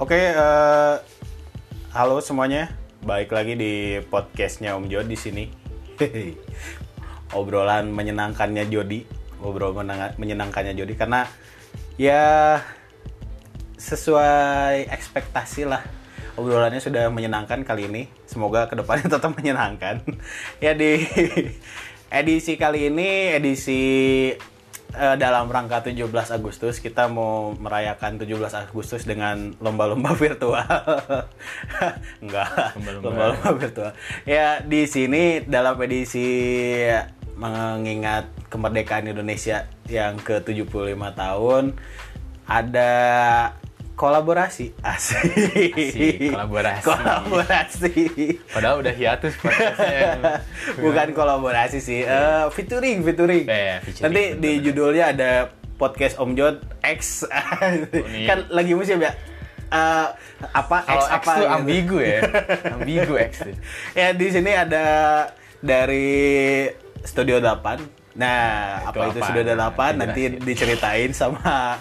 Oke, eh, halo semuanya. Baik lagi di podcastnya Om Jod di sini. Obrolan menyenangkannya Jody, ngobrol menang- menyenangkannya Jody karena ya sesuai ekspektasi lah. Obrolannya sudah menyenangkan kali ini. Semoga ke depannya tetap menyenangkan. ya di edisi kali ini edisi eh, dalam rangka 17 Agustus kita mau merayakan 17 Agustus dengan lomba-lomba virtual. Enggak, Lomba-lomba. lomba-lomba virtual. Ya di sini dalam edisi mengingat kemerdekaan Indonesia yang ke-75 tahun ada kolaborasi? Asik, Asik, kolaborasi. kolaborasi. Padahal udah hiatus podcastnya. bukan kolaborasi sih eh, featuring featuring. Eh, featuring, nanti bener, di judulnya ada podcast Om Jod X. Kan lagi musim ya? Eh, apa? Kalau X X apa tuh gitu. ambigu ya. ambigu X tuh. ya di sini ada dari Studio 8 nah Itu apa itu? Studio 8 Nah, nanti diceritain sama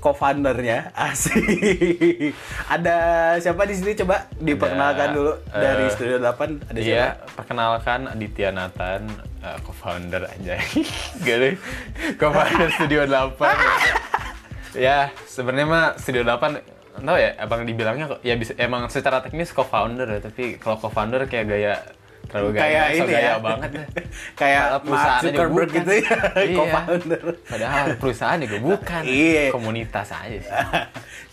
co-foundernya asik ada siapa di sini coba diperkenalkan Ada, dulu dari eh, Studio 8 ada siapa Iya, perkenalkan Aditya Nathan, eh, co-founder aja. Gede. Co-founder Studio 8. ya, sebenarnya mah Studio 8 tahu ya, abang dibilangnya ya bisa emang secara teknis co-founder ya, tapi kalau co-founder kayak gaya terlalu gaya, kayak ini ya banget deh. kayak Mark Zuckerberg gitu ya Iya. co-founder Padahal perusahaan juga bukan. Iya. Komunitas aja sih.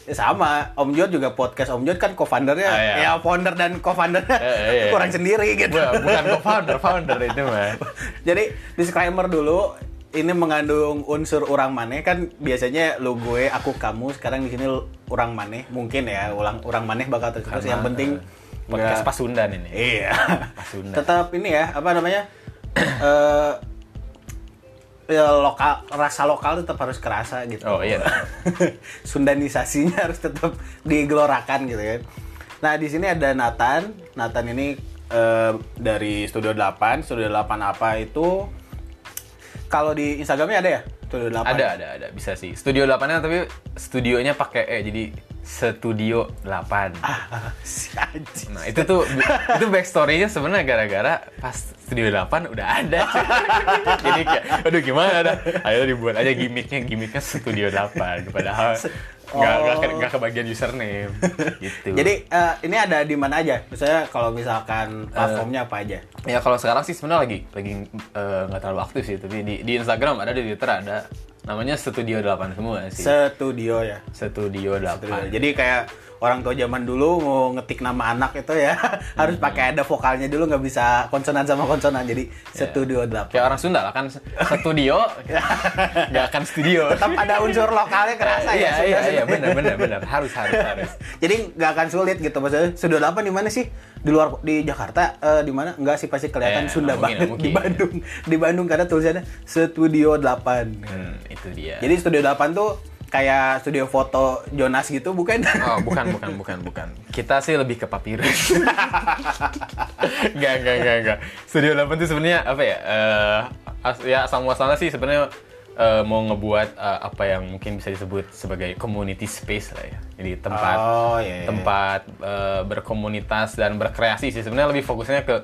Ya sama Om Jod juga podcast Om Jod kan co-foundernya Ah, iya. ya founder dan co-foundernya Eh, eh, iya. kurang sendiri gitu bukan co-founder, founder itu mah. jadi disclaimer dulu ini mengandung unsur orang maneh kan biasanya lu gue aku kamu sekarang di sini orang maneh mungkin ya ulang orang maneh bakal terus yang penting eh, podcast nggak- Pasundan ini. Iya. Pasundan. Tetap ini ya, apa namanya? eh ya lokal rasa lokal tetap harus kerasa gitu. Oh, iya. Sundanisasinya harus tetap digelorakan gitu kan. Nah, di sini ada Nathan. Nathan ini eh, dari Studio 8. Studio 8 apa itu? Kalau di Instagramnya ada ya? Studio 8. Ada, ada, ada. Bisa sih. Studio 8-nya tapi studionya pakai E, jadi Studio 8. Ah, si anjing. Nah, itu tuh itu backstory-nya sebenarnya gara-gara pas Studio 8 udah ada. jadi kayak aduh gimana dah. Ayo dibuat aja gimmicknya, gimmicknya Studio 8 padahal nggak nggak ke, nggak kebagian username gitu. Jadi eh, ini ada di mana aja? Misalnya kalau misalkan platformnya apa aja? Ya kalau sekarang sih sebenarnya lagi lagi eh, nggak terlalu aktif sih, tapi di, di Instagram ada, di Twitter ada. Namanya Studio 8 semua sih. Studio ya. Studio 8. Studio. Jadi kayak orang tua zaman dulu mau ngetik nama anak itu ya harus pakai ada vokalnya dulu nggak bisa konsonan sama konsonan. Jadi Studio 8. Kayak orang Sunda lah kan studio nggak akan studio. Tetap ada unsur lokalnya kerasa ya. iya, Sunda- iya, iya, benar, benar, benar. Harus, harus, harus. Jadi nggak akan sulit gitu maksudnya. Studio 8 di mana sih? Di luar di Jakarta eh, di mana? Enggak sih pasti kelihatan Eh, Sunda mungkin, banget nggak di mungkin. Bandung. Di Bandung karena tulisannya Studio 8. Hmm, itu dia. Jadi Studio 8 tuh kayak studio foto Jonas gitu bukan? Oh, bukan, bukan, bukan, bukan. Kita sih lebih ke papirus. Enggak, enggak, enggak, enggak. Studio 8 itu sebenarnya apa ya? Eh, as- ya asal muasalnya sih sebenarnya eh, mau ngebuat eh, apa yang mungkin bisa disebut sebagai community space lah ya. Jadi tempat Oh, iya, iya. tempat eh, berkomunitas dan berkreasi sih. Sebenarnya lebih fokusnya ke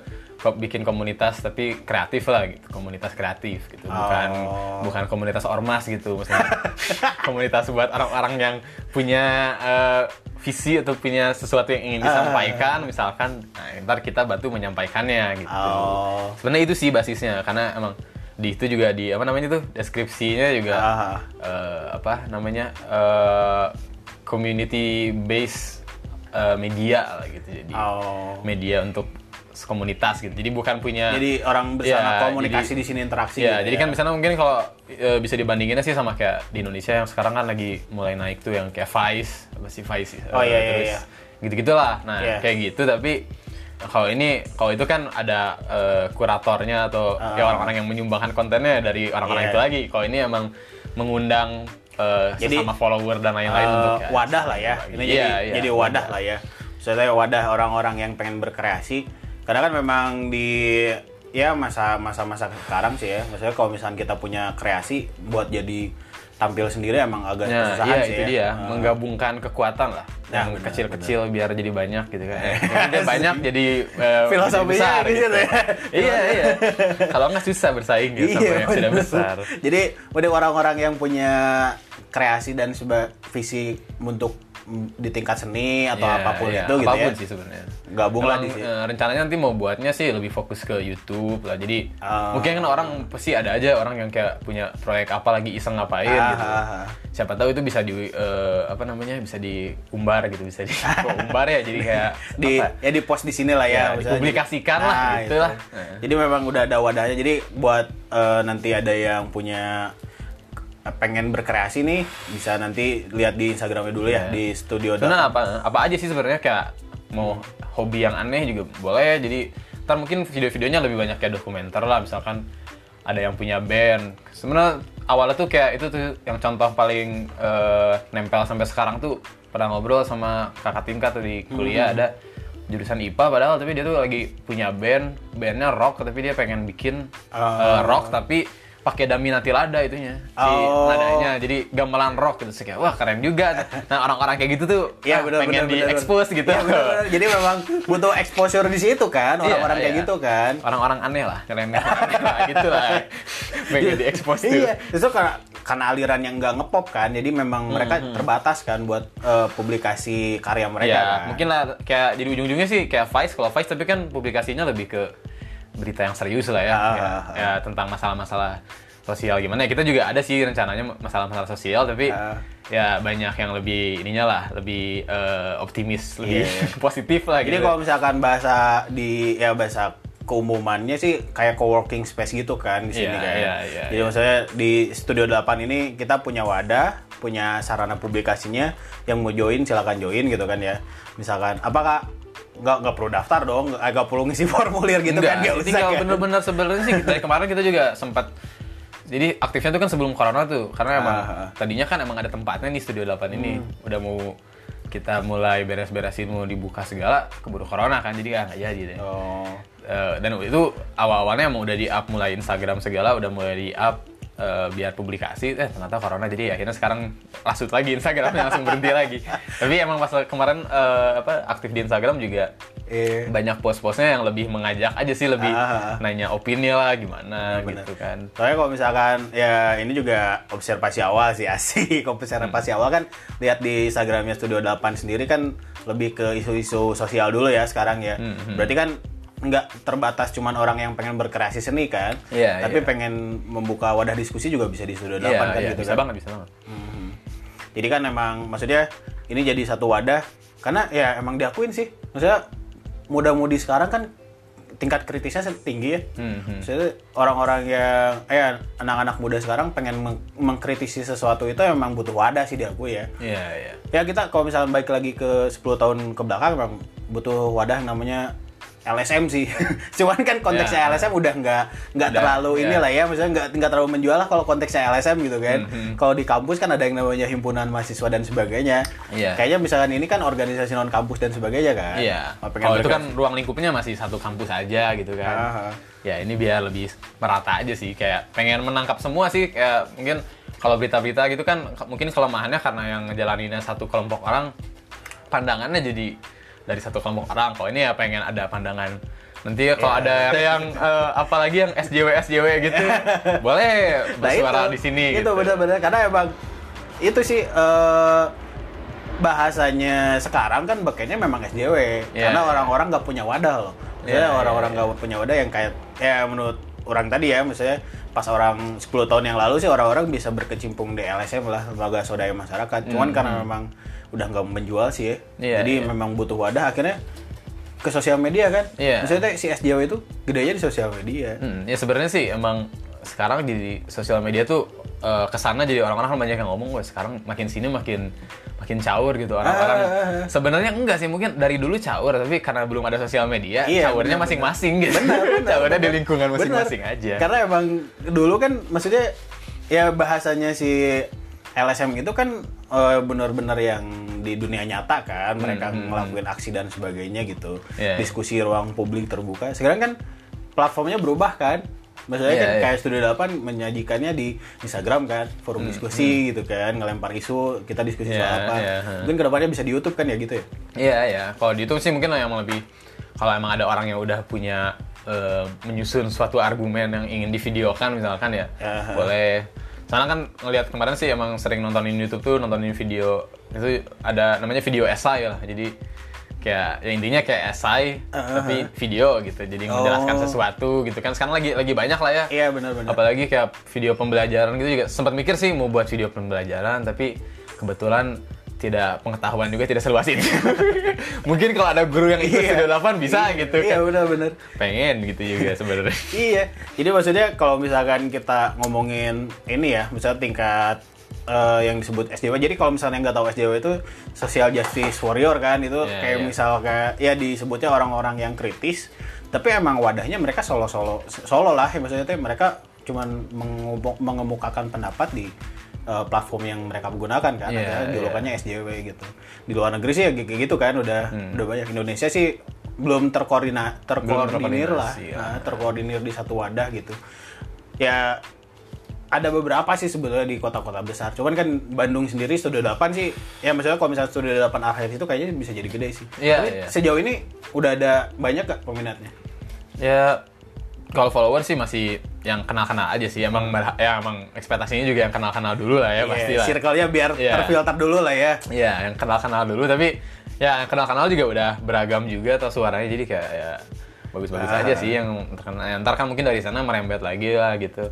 bikin komunitas tapi kreatif lah gitu. Komunitas kreatif gitu. Bukan Oh. bukan komunitas ormas gitu maksudnya. komunitas buat orang-orang yang punya eh, visi atau punya sesuatu yang ingin disampaikan misalkan nah, ntar kita bantu menyampaikannya gitu. Oh. Sebenarnya itu sih basisnya karena emang di itu juga di apa namanya tuh deskripsinya juga Ah. eh, apa namanya eh, community based eh, media lah gitu jadi Oh. media untuk komunitas gitu jadi bukan punya Jadi orang bersama Ya, komunikasi jadi- di sini interaksi. Ya, gitu jadi kan misalnya mungkin kalau e, bisa dibandinginnya sih sama kayak di Indonesia yang sekarang kan lagi mulai naik tuh yang kayak Vice, apa sih Vice sih? Oh, iya, iya, terus iya. gitu-gitulah. Nah, Iya. kayak gitu tapi kalau ini kalau itu kan ada eh, kuratornya atau kayak orang-orang yang menyumbangkan kontennya dari orang-orang Ah. Iya. itu lagi. Kalau ini emang mengundang eh, Jadi, sesama follower dan lain-lain Eh, untuk ya, wadah lah ya. Ini Iya, jadi iya, jadi wadah lah ya. Misalnya wadah orang-orang yang pengen berkreasi. Karena kan memang di ya masa masa masa sekarang sih ya maksudnya kalau misalnya kita punya kreasi buat jadi tampil sendiri emang agak Nah, kesusahan iya sih itu ya. dia, menggabungkan kekuatan lah. Ya, yang kecil-kecil biar jadi banyak gitu kan. Yang banyak jadi eh, Filosofinya jadi besar gitu. situ ya. iya, iya. Kalau nggak susah bersaing gitu sama yang sudah besar. Jadi udah orang-orang yang punya kreasi dan seba visi untuk di tingkat seni atau Iya, apa pun iya, itu gitu apa pun ya. sih sebenarnya. Gabung lah di sini. eh, rencananya nanti mau buatnya sih lebih fokus ke YouTube lah. Jadi Ah. mungkin kan orang pasti ada aja orang yang kayak punya proyek apa lagi iseng ngapain Ah, gitu. ah, ah. Siapa tahu itu bisa di eh, apa namanya bisa diumbar gitu, bisa diumbar ya. Jadi kayak di apa? ya di post di sini lah ya, Ya, maksudnya. dipublikasikan lah, Nah, gitu itu. lah. Nah. Jadi memang udah ada wadahnya. Jadi buat eh, nanti ada yang punya pengen berkreasi nih bisa nanti lihat di Instagramnya dulu ya Iya. di studio Data. apa apa aja sih sebenarnya kayak mau hobi yang aneh juga boleh. Jadi ntar mungkin video-videonya lebih banyak kayak dokumenter lah misalkan ada yang punya band. Sebenarnya awalnya tuh kayak itu tuh yang contoh paling eh, nempel sampai sekarang tuh pernah ngobrol sama kakak tingkat tuh di kuliah ada jurusan IPA padahal tapi dia tuh lagi punya band bandnya rock tapi dia pengen bikin eh, rock tapi pakai Daminati Lada itunya si Oh. nadanya jadi gamelan rock gitu kayak wah keren juga nah orang-orang kayak gitu tuh Iya ah, benar pengen benar di expose gitu Iya, benar, benar. Jadi memang butuh exposure di situ kan orang-orang Iya, kayak iya. gitu kan. orang-orang aneh lah nyeleneh gitu lah pengen di expose tuh Iya, justru karena karena aliran yang nggak ngepop kan, jadi memang mereka terbatas kan buat eh, publikasi karya mereka. ya kan. mungkin lah kayak jadi ujung-ujungnya sih kayak Vice kalau Vice tapi kan publikasinya lebih ke berita yang serius lah ya Ah, ya, ah, ah. ya tentang masalah-masalah sosial gimana ya kita juga ada sih rencananya masalah-masalah sosial tapi Ah. ya banyak yang lebih ininya lah lebih eh, optimis lebih Iya, positif lah Jadi gitu kalau misalkan bahasa di ya bahasa keumumannya sih kayak co-working space gitu kan di sini Iya, kan. iya, iya, Jadi maksudnya di Studio 8 ini kita punya wadah, punya sarana publikasinya yang mau join silakan join gitu kan ya. Misalkan apakah nggak nggak perlu daftar dong, nggak perlu ngisi formulir gitu kan, nggak usah kan. bener-bener sebenarnya sih dari kemarin kita juga sempat jadi aktifnya tuh kan sebelum corona tuh karena emang Ah, Hmm. ah. tadinya kan emang ada tempatnya nih studio 8 ini udah mau kita mulai beres-beresin mau dibuka segala keburu corona kan jadi ah nggak jadi deh Oh. Eh, dan itu awal-awalnya emang udah di up mulai Instagram segala udah mulai di up eh, biar publikasi eh ternyata corona jadi ya akhirnya sekarang lasut lagi Instagramnya langsung berhenti lagi tapi emang pas kemarin eh, apa aktif di Instagram juga Eh. banyak post-postnya yang lebih mengajak aja sih lebih Ah, ah. nanya opini lah gimana Bener. gitu kan Soalnya kalau misalkan ya ini juga observasi awal sih asik observasi awal kan lihat di Instagramnya Studio 8 sendiri kan lebih ke isu-isu sosial dulu ya sekarang ya. Hmm, Berarti kan nggak terbatas cuman orang yang pengen berkreasi seni kan, Iya, tapi iya. pengen membuka wadah diskusi juga bisa di Studio 8 Iya, kan iya, gitu bisa kan. banget bisa banget Mhm. Jadi kan emang maksudnya ini jadi satu wadah karena ya emang diakuin sih. Maksudnya muda-mudi sekarang kan tingkat kritisnya tinggi ya. Mhm. Maksudnya orang-orang yang eh anak-anak muda sekarang pengen meng- mengkritisi sesuatu itu emang butuh wadah sih diakui ya. iya iya Ya kita kalau misalnya balik lagi ke 10 tahun ke belakang memang butuh wadah namanya LSM sih. Cuman kan konteksnya Ya. LSM udah nggak nggak terlalu ya. inilah ya, misalnya nggak nggak terlalu menjual lah kalau konteksnya LSM gitu kan. Mhm. Kalau di kampus kan ada yang namanya himpunan mahasiswa dan sebagainya. Iya. Kayaknya misalkan ini kan organisasi non kampus dan sebagainya kan. iya pengen kalau itu kan ruang lingkupnya masih satu kampus aja gitu kan ah. ya ini biar lebih merata aja sih kayak pengen menangkap semua sih kayak mungkin kalau berita-berita gitu kan mungkin kelemahannya karena yang ngejalaninnya satu kelompok orang pandangannya jadi dari satu kelompok orang kalau ini ya pengen ada pandangan nanti ya kalau Iya. ada yang eh, apalagi yang SJW SJW gitu boleh Nah, bersuara itu, di sini itu gitu. benar-benar karena emang itu sih eh, bahasanya sekarang kan bekenya memang SJW Iya, karena orang-orang nggak punya wadah loh. Misalnya Iya, iya, orang-orang nggak punya wadah yang kayak ya menurut orang tadi ya misalnya pas orang 10 tahun yang lalu sih orang-orang bisa berkecimpung di LSM lah lembaga swadaya masyarakat. Cuman karena memang udah nggak menjual sih ya. Hmm, Iya, Jadi iya. memang butuh wadah akhirnya ke sosial media kan. Iya. Misalnya si SJW itu gedenya di sosial media. Hmm, ya sebenarnya sih emang sekarang di sosial media tuh eh, ke sana jadi orang-orang kan banyak yang ngomong, wah sekarang makin sini makin makin caur gitu orang-orang. Ah, ah, ah. Sebenarnya enggak sih, mungkin dari dulu caur, tapi karena belum ada sosial media, Iya, caurnya masing-masing gitu. Benar, benar, caurnya di benar. lingkungan Benar. masing-masing aja. Karena emang dulu kan maksudnya ya bahasanya si LSM itu kan eh, benar-benar yang di dunia nyata kan mereka ngelakuin aksi dan sebagainya gitu. Iya. Diskusi ruang publik terbuka. Sekarang kan platformnya berubah kan. Maksudnya Iya, kan iya. kayak Studio 8 menyajikannya di Instagram kan, forum diskusi gitu kan, ngelempar isu, kita diskusi soal Hmm, Iya, apa. ha. Mungkin ke depannya bisa di YouTube kan ya gitu ya. Iya ya, kalau di YouTube sih mungkin yang lebih kalau emang ada orang yang udah punya eh, menyusun suatu argumen yang ingin divideokan misalkan ya, Aha. boleh. Soalnya kan ngelihat kemarin sih emang sering nontonin YouTube tuh nontonin video itu ada namanya video esai lah. Jadi kayak ya intinya kayak esai Aha. tapi video gitu. Jadi menjelaskan Oh. sesuatu gitu kan. Sekarang lagi lagi banyak lah ya. Iya benar-benar. Apalagi kayak video pembelajaran gitu juga sempat mikir sih mau buat video pembelajaran tapi kebetulan tidak pengetahuan juga tidak seluas ini. Mungkin kalau ada guru yang ikut Iya. video 8 bisa gitu Iya kan. benar-benar. Pengen gitu juga sebenarnya. Iya, jadi maksudnya kalau misalkan kita ngomongin ini ya, misalnya tingkat eh, yang disebut SJW. Jadi kalau misalnya nggak tahu SJW itu social justice warrior kan, itu Iya, kayak iya. misal kayak ya disebutnya orang-orang yang kritis, tapi emang wadahnya mereka solo-solo solo lah, ya, maksudnya tuh mereka cuman mengemukakan pendapat di eh, platform yang mereka gunakan kan, Iya, ada iya. julukannya SJW gitu. Di luar negeri sih ya kayak gitu kan, udah Hmm. udah banyak. Indonesia sih belum terkoordina terkoordinir lah, ya. Nah, terkoordinir di satu wadah gitu. Ya ada beberapa sih sebetulnya di kota-kota besar. Cuman kan Bandung sendiri Studio 8 sih, ya maksudnya kalau misalnya Studio 8 akhir itu kayaknya bisa jadi gede sih. Iya, Tapi iya. sejauh ini udah ada banyak gak peminatnya? ya kalau follower sih masih yang kenal-kenal aja sih. Emang ya emang ekspektasinya juga yang kenal-kenal dulu lah ya pasti Iya, lah. Circle-nya biar Iya. terfilter dulu lah ya. Iya, yang kenal-kenal dulu tapi ya yang kenal-kenal juga udah beragam juga atau suaranya jadi kayak ya bagus-bagus Ah. aja sih yang terkenal. Ya, ntar kan mungkin dari sana merembet lagi lah gitu.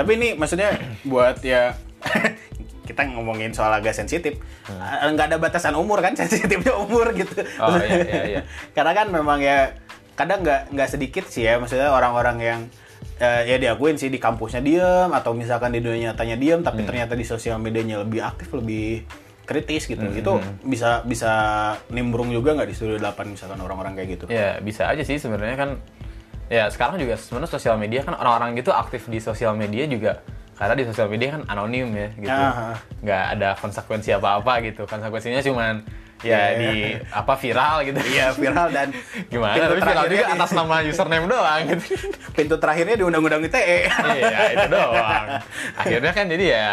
Tapi ini maksudnya buat ya kita ngomongin soal agak sensitif, Ah, nggak ada batasan umur kan sensitifnya umur gitu. Oh, iya, iya, iya. Karena kan memang ya kadang nggak nggak sedikit sih ya maksudnya orang-orang yang eh, ya diakuin sih di kampusnya diem atau misalkan di dunia nyatanya diem tapi ternyata di sosial medianya lebih aktif lebih kritis gitu itu bisa bisa nimbrung juga nggak di studio 8 misalkan orang-orang kayak gitu Ya bisa aja sih sebenarnya kan. Ya sekarang juga sebenarnya sosial media kan orang-orang gitu aktif di sosial media juga karena di sosial media kan anonim ya gitu. Aha. Nggak ada konsekuensi apa-apa gitu. Konsekuensinya cuman ya Iya, di apa viral gitu. iya viral dan Gimana? Tapi viral juga di- atas nama username doang gitu. pintu terakhirnya di undang-undang ITE iya itu doang akhirnya kan jadi ya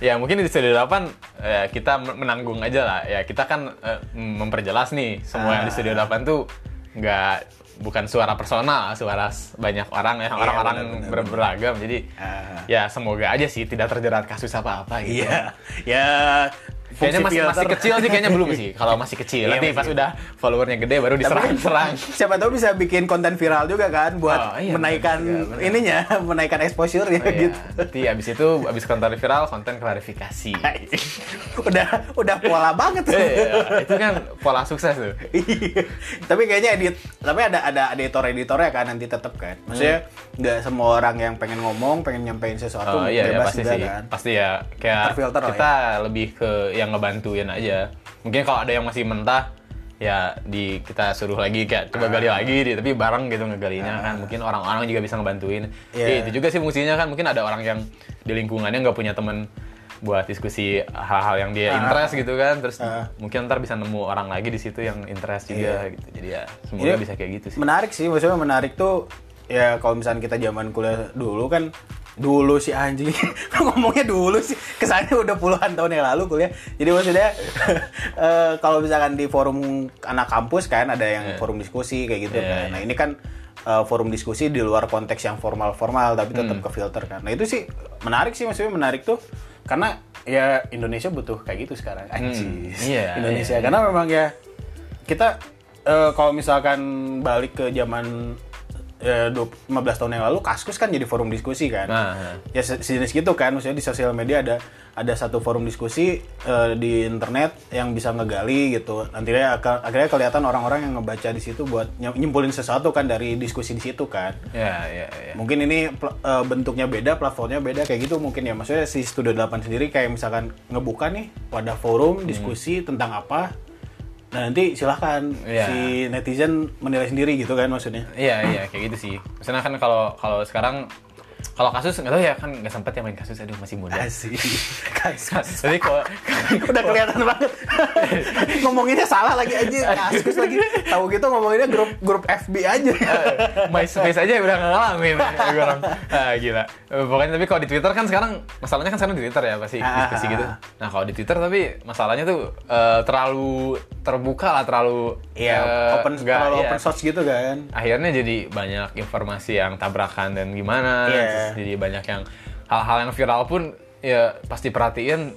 ya mungkin di studio 8 ya, kita menanggung aja lah ya kita kan eh, memperjelas nih semua yang di studio 8 tuh nggak bukan suara personal suara banyak orang ya orang-orang benar, benar, ber- beragam. Jadi Ah. ya semoga aja sih tidak terjerat kasus apa-apa gitu. Iya, ya Kayaknya masih, masih filter. kecil sih, kayaknya belum sih. Kalau masih kecil, Iya, nanti masih pas udah followernya gede baru diserang-serang. Siapa tahu bisa bikin konten viral juga kan buat Oh, iya, menaikkan benar. ininya, menaikkan exposure-nya Oh, iya. gitu. Nanti abis itu, abis konten viral, konten klarifikasi. udah udah pola banget tuh. Iya, itu kan pola sukses tuh. Iya. tapi kayaknya edit tapi ada ada editor editornya kan nanti tetap kan maksudnya nggak semua orang yang pengen ngomong pengen nyampein sesuatu Oh iya, ya, bebas pasti juga sih. kan Pasti ya kayak lah ya. kita lebih ke yang ngebantuin aja. Mungkin kalau ada yang masih mentah ya di kita suruh lagi kayak coba gali Ah. lagi di tapi bareng gitu ngegalinya kan mungkin orang-orang juga bisa ngebantuin Iya. Ya, itu juga sih fungsinya kan mungkin ada orang yang di lingkungannya nggak punya temen buat diskusi hal-hal yang dia Ah. interest gitu kan terus Ah. mungkin ntar bisa nemu orang lagi di situ yang interest juga gitu jadi ya semoga Iya. bisa kayak gitu sih menarik sih maksudnya menarik tuh ya kalau misalnya kita zaman kuliah dulu kan dulu sih anjing. Ngomongnya dulu sih. Kesannya udah puluhan tahun yang lalu kuliah. Jadi maksudnya eh, kalau misalkan di forum anak kampus kan ada yang Iya. forum diskusi kayak gitu Iya, kan. iya. nah ini kan eh, forum diskusi di luar konteks yang formal-formal tapi tetap Hmm. ke filter kan. Nah itu sih menarik sih maksudnya menarik tuh. Karena ya Indonesia butuh kayak gitu sekarang. Anjing. iya, Indonesia. iya. karena memang ya kita eh, kalau misalkan balik ke zaman eh, 20 15 tahun yang lalu Kaskus kan jadi forum diskusi kan. Nah, nah. Ya se- sejenis gitu kan, maksudnya di sosial media ada ada satu forum diskusi eh, di internet yang bisa ngegali gitu. Nantinya ak- akhirnya kelihatan orang-orang yang ngebaca di situ buat ny- nyimpulin sesuatu kan dari diskusi di situ kan. ya ya ya Mungkin ini eh, bentuknya beda, platformnya beda kayak gitu mungkin ya. Maksudnya si Studio 8 sendiri kayak misalkan ngebuka nih pada forum diskusi tentang apa. Nah, nanti silahkan Iya. si netizen menilai sendiri gitu kan maksudnya. Iya iya kayak gitu sih. Misalnya kan kalau kalau sekarang kalau kasus nggak tahu ya kan nggak sempet ya main kasus aduh masih muda Asik. Kasus. jadi kalau Udah kelihatan banget. Ngomonginnya salah lagi aja. Kasus lagi. Tahu gitu ngomonginnya grup grup FB aja. MySpace aja udah ngalamin orang ah, gila Eh, pokoknya tapi kalau di Twitter kan sekarang masalahnya kan sekarang di Twitter ya pasti Ah, diskusi ah, gitu ah. nah kalau di Twitter tapi masalahnya tuh eh, terlalu terbuka lah terlalu Iya, eh, open nggak- terlalu iya. open source gitu kan. akhirnya jadi banyak informasi yang tabrakan dan gimana Iya. terus jadi banyak yang hal-hal yang viral pun ya pasti perhatiin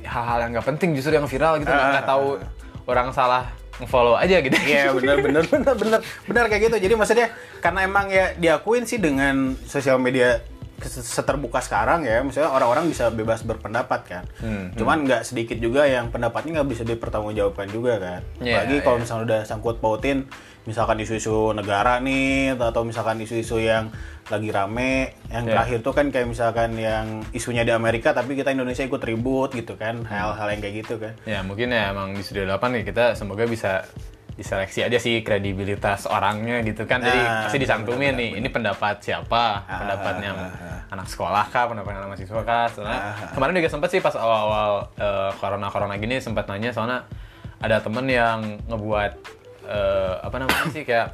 hal-hal yang nggak penting justru yang viral gitu Ah, nggak tahu orang salah nge-follow aja gitu Iya benar benar benar benar benar kayak gitu. Jadi maksudnya karena emang ya diakuin sih dengan sosial media seterbuka sekarang ya, misalnya orang-orang bisa bebas berpendapat kan. Hmm, Cuman nggak sedikit juga yang pendapatnya nggak bisa dipertanggungjawabkan juga kan. Iya, Apalagi kalau iya. misalnya udah sangkut pautin, misalkan isu-isu negara nih atau misalkan isu-isu yang lagi rame, yang Iya. terakhir tuh kan kayak misalkan yang isunya di Amerika tapi kita Indonesia ikut ribut gitu Hmm. kan, hal-hal yang kayak gitu kan. Ya mungkin ya emang di Studio 8 nih kita semoga bisa diseleksi aja sih kredibilitas orangnya gitu kan. Jadi Nah, pasti disantumin nih, ini pendapat siapa? Ah, Pendapatnya ah, ah, anak sekolah kah? Pendapatnya anak mahasiswa kah? Soalnya Ah, kemarin juga sempat sih pas awal-awal eh, corona-corona gini sempat nanya soalnya ada temen yang ngebuat eh, apa namanya sih kayak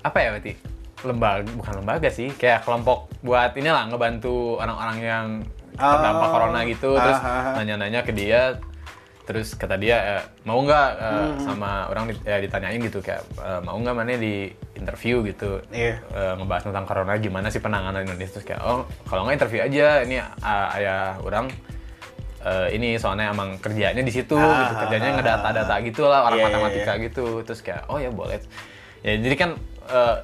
apa ya berarti lembaga bukan lembaga sih kayak kelompok buat inilah ngebantu orang-orang yang terdampak Oh. corona gitu terus Ah, ah, ah. nanya-nanya ke dia terus kata dia eh, mau nggak eh, Hmm. sama orang dit- ya, ditanyain gitu kayak eh, mau nggak mana di interview gitu Iya. Eh, ngebahas tentang corona gimana sih penanganan Indonesia terus kayak oh kalau nggak interview aja ini ah, ayah orang eh, ini soalnya emang kerjanya di situ Ah, gitu kerjanya ah, ngedata-data gitu lah orang Iya, iya, matematika gitu terus kayak oh ya boleh ya jadi kan eh,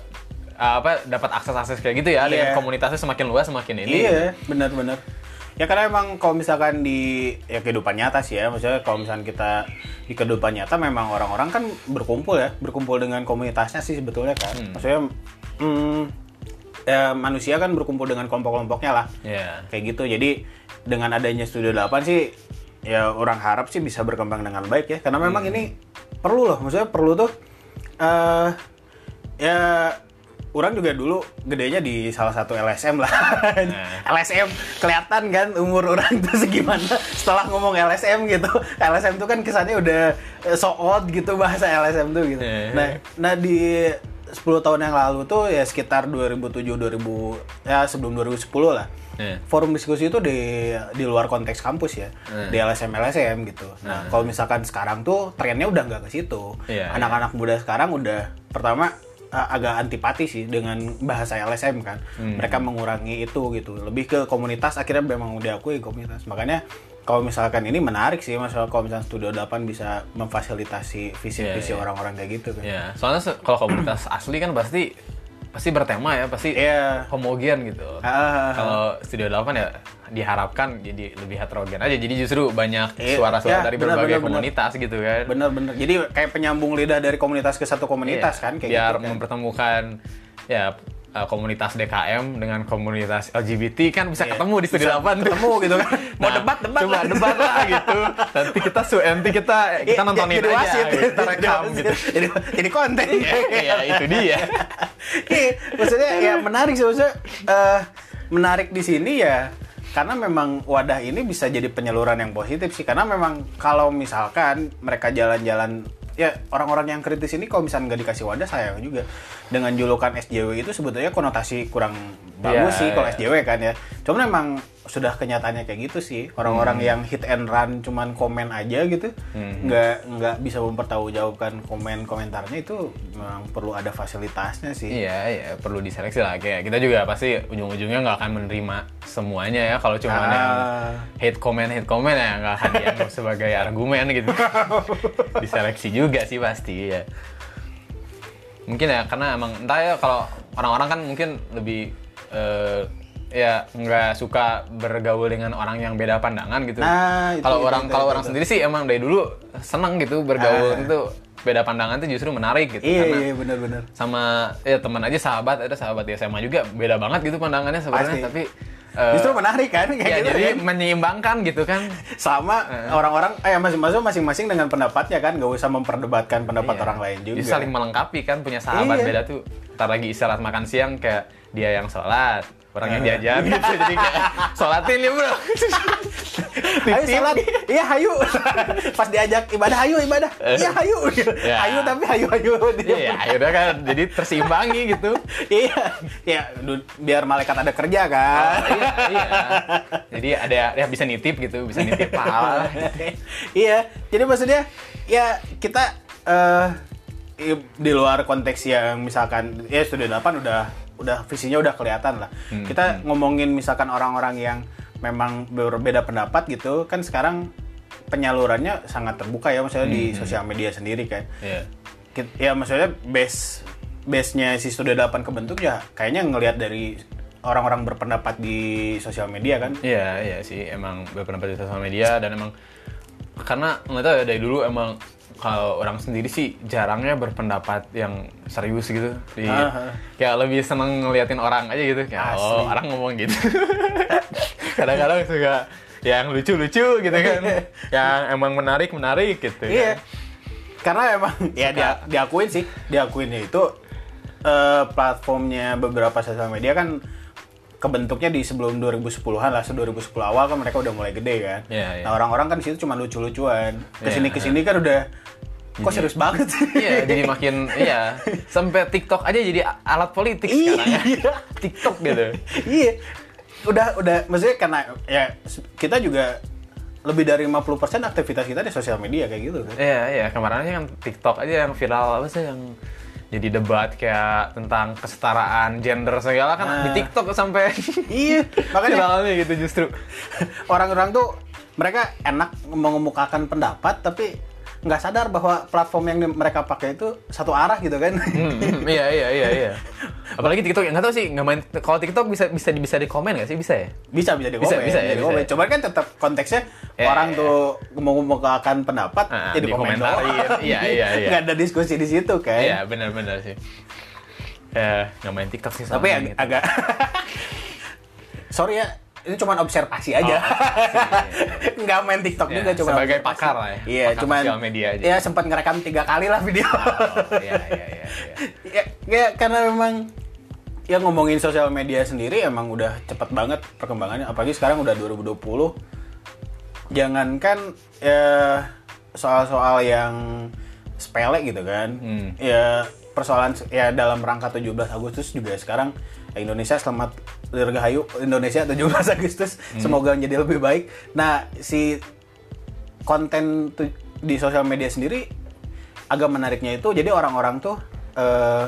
apa dapat akses-akses kayak gitu ya dengan Iya. komunitasnya semakin luas semakin ini Iya, benar-benar. Ya karena emang kalau misalkan di ya kehidupan nyata sih ya, maksudnya kalau misalkan kita di kehidupan nyata memang orang-orang kan berkumpul ya, berkumpul dengan komunitasnya sih sebetulnya kan. Maksudnya hmm, ya manusia kan berkumpul dengan kelompok-kelompoknya lah. ya Kayak gitu. Jadi dengan adanya Studio 8 sih ya orang harap sih bisa berkembang dengan baik ya. Karena memang ini perlu loh, maksudnya perlu tuh eh ya orang juga dulu gedenya di salah satu LSM lah. LSM kelihatan kan umur orang tuh segimana setelah ngomong LSM gitu. LSM tuh kan kesannya udah eh, so old gitu bahasa LSM tuh gitu. Iya. Nah, nah di 10 tahun yang lalu tuh ya sekitar 2007 2000 ya sebelum 2010 lah. Iya. Forum diskusi itu di di luar konteks kampus ya, Hmm. di LSM LSM gitu. Nah, kalau misalkan sekarang tuh trennya udah nggak ke situ. Iya, Anak-anak muda sekarang udah pertama uh, agak antipati sih dengan bahasa LSM kan. Hmm. Mereka mengurangi itu gitu. Lebih ke komunitas akhirnya memang diakui komunitas. Makanya kalau misalkan ini menarik sih masalah kalau misalkan Studio 8 bisa memfasilitasi visi-visi Iya, iya. orang-orang kayak gitu kan. Ya, soalnya se- kalau komunitas asli kan pasti pasti bertema ya, pasti Iya. homogen gitu. Ah. Kalau Studio 8 ya diharapkan jadi lebih heterogen aja. Jadi justru banyak Iya, suara-suara ya, dari benar, berbagai benar. komunitas gitu kan. Bener-bener. Jadi kayak penyambung lidah dari komunitas ke satu komunitas Iya, kan kayak biar gitu kan. mempertemukan ya uh, komunitas DKM dengan komunitas LGBT kan bisa Iya. ketemu di Studio Bisa 8 tuh. ketemu gitu kan. Mau Nah, debat, debat coba lah. debat lah gitu. Nanti kita su nanti kita kita Iya, nontonin jadi aja, wasit. kita Jadi rekam gitu. Jadi, jadi konten. ya itu dia. Iya, maksudnya ya menarik sih maksudnya eh, menarik di sini ya karena memang wadah ini bisa jadi penyaluran yang positif sih karena memang kalau misalkan mereka jalan-jalan ya orang-orang yang kritis ini kalau misalnya nggak dikasih wadah sayang juga dengan julukan SJW itu sebetulnya konotasi kurang bagus Iya, sih kalau iya. SJW kan ya cuman memang sudah kenyataannya kayak gitu sih orang-orang Hmm. yang hit and run cuman komen aja gitu nggak nggak bisa mempertanggungjawabkan komen komentarnya itu memang perlu ada fasilitasnya sih Iya, iya perlu diseleksi lah. Kayak kita juga pasti ujung-ujungnya nggak akan menerima semuanya ya. Kalau cuma Ah. yang hate comment, hate comment ya nggak akan dianggap sebagai argumen gitu. Diseleksi juga sih pasti ya. Mungkin ya karena emang entah ya kalau orang-orang kan mungkin lebih eh, ya nggak suka bergaul dengan orang yang beda pandangan gitu. Nah, kalau orang kalau orang sendiri sih emang dari dulu seneng gitu bergaul Ah. itu beda pandangan itu justru menarik gitu Iya karena iya benar-benar. sama ya teman aja sahabat ada sahabat di SMA juga beda banget gitu pandangannya sebenarnya tapi eh, Justru menarik kan kayak ya gitu jadi kan. menyeimbangkan gitu kan Sama orang-orang eh masing-masing masing-masing dengan pendapatnya kan gak usah memperdebatkan pendapat Iya. orang lain juga. Jadi saling melengkapi kan punya sahabat Iya. beda tuh ntar lagi istirahat makan siang kayak dia yang sholat orang yang diajar gitu jadi kayak sholatin ya bro Ayo sholat, iya hayu. Pas diajak ibadah hayu ibadah, iya hayu. Ya. Hayu tapi hayu hayu. Iya, akhirnya kan jadi terseimbangi gitu. iya, ya du- biar malaikat ada kerja kan. iya, iya. Jadi ada ya bisa nitip gitu, bisa nitip pahala. iya, jadi maksudnya ya kita eh i- di luar konteks yang misalkan ya studio 8 udah udah visinya udah kelihatan lah. Hmm, Kita ngomongin misalkan orang-orang yang memang berbeda pendapat gitu kan sekarang penyalurannya sangat terbuka ya maksudnya di sosial media sendiri kan. Hmm, Iya. Kit- ya maksudnya base base-nya si Studio 8 kebentuk ya kayaknya ngelihat dari orang-orang berpendapat di sosial media kan. Iya, iya sih emang berpendapat di sosial media dan emang karena nggak tahu ya dari dulu emang kalau orang sendiri sih jarangnya berpendapat yang serius gitu. Di, Aha. kayak lebih seneng ngeliatin orang aja gitu. Kayak Asli. oh orang ngomong gitu. Kadang-kadang suka yang lucu-lucu gitu kan. yang emang menarik-menarik gitu. Iya. Karena emang ya dia diakuin sih, diakuinnya itu eh, platformnya beberapa sosial media kan kebentuknya di sebelum 2010-an lah, se 2010 awal kan mereka udah mulai gede kan. Iya, iya. Nah, orang-orang kan di situ cuma lucu-lucuan. Ke sini ke sini kan udah kok serius banget sih. Iya, jadi makin iya. Sampai TikTok aja jadi alat politik sekarang ya. Iya. TikTok gitu. iya. Udah udah maksudnya karena ya kita juga lebih dari 50% aktivitas kita di sosial media kayak gitu kan. Iya, iya. Kemarin aja kan TikTok aja yang viral apa sih yang jadi debat kayak tentang kesetaraan gender segala kan Nah. di TikTok sampai Iya, makanya gitu justru. orang-orang tuh mereka enak mengemukakan pendapat tapi nggak sadar bahwa platform yang di- mereka pakai itu satu arah gitu kan. Hmm, iya, iya, iya, iya. Apalagi TikTok, nggak tahu sih, nggak main. Kalau TikTok bisa bisa bisa di komen nggak sih? Bisa ya? bisa bisa di Bisa, komen, bisa ya, di bisa komen. ya. Cuman kan tetap konteksnya Ya, orang ya, tuh mengemukakan pendapat Ah, jadi komen dikomentarin. doang. Iya, iya, iya. Nggak ada diskusi di situ kan. Iya, benar-benar sih. Ya, nggak main TikTok sih. Tapi ag- gitu. agak sorry ya ini cuma observasi aja. Nggak main TikTok Ya, juga cuma sebagai observasi. pakar lah ya, Iya, pakar cuman sosial media aja. Iya, sempat ngerekam tiga kali lah video. Oh, iya, iya, iya, iya. ya, ya karena memang ya ngomongin sosial media sendiri emang udah cepet banget perkembangannya apalagi sekarang udah 2020 jangankan ya soal-soal yang sepele gitu kan Hmm. ya persoalan ya dalam rangka 17 Agustus juga sekarang ya Indonesia selamat dirgahayu Indonesia 17 Agustus. Semoga menjadi lebih baik. Nah si konten di sosial media sendiri agak menariknya itu jadi orang-orang tuh eh,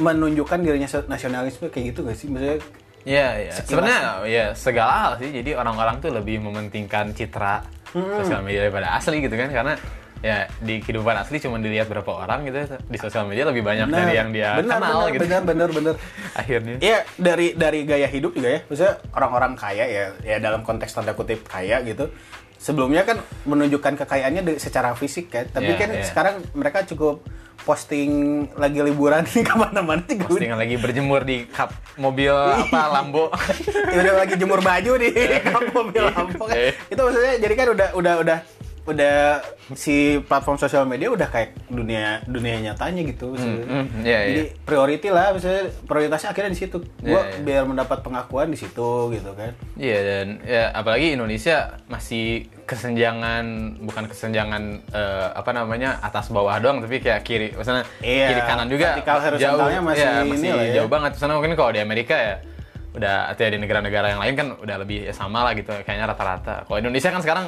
menunjukkan dirinya nasionalisme kayak gitu gak sih? Maksudnya Iya, iya. Sebenarnya ya segala hal sih. Jadi orang-orang tuh lebih mementingkan citra sosial media daripada asli gitu kan? Karena ya di kehidupan asli cuma dilihat berapa orang gitu di sosial media lebih banyak dari yang dia benar, kenal benar, gitu. benar benar benar Akhirnya. Iya dari dari gaya hidup juga ya maksudnya orang-orang kaya ya ya dalam konteks tanda kutip kaya gitu sebelumnya kan menunjukkan kekayaannya secara fisik kan tapi Iya, kan iya. sekarang mereka cukup posting lagi liburan nih ke mana-mana juga udah- Postingan lagi berjemur di kap mobil apa Lambo. ya udah lagi jemur baju di kap mobil lampu kan. Eh. Itu maksudnya jadi kan udah udah udah udah si platform sosial media udah kayak dunia dunia nyatanya gitu. maksudnya. hmm, iya, jadi iya. priority lah, misalnya prioritasnya akhirnya di situ. Gua Iya, iya. biar mendapat pengakuan di situ gitu kan. Iya dan ya apalagi Indonesia masih kesenjangan bukan kesenjangan eh, apa namanya atas bawah doang tapi kayak kiri misalnya Iya, kiri kanan juga horizontalnya masih ya, ini masih lah ya. jauh banget sana mungkin kalau di Amerika ya udah atau ya di negara-negara yang lain kan udah lebih ya sama lah gitu kayaknya rata-rata kalau Indonesia kan sekarang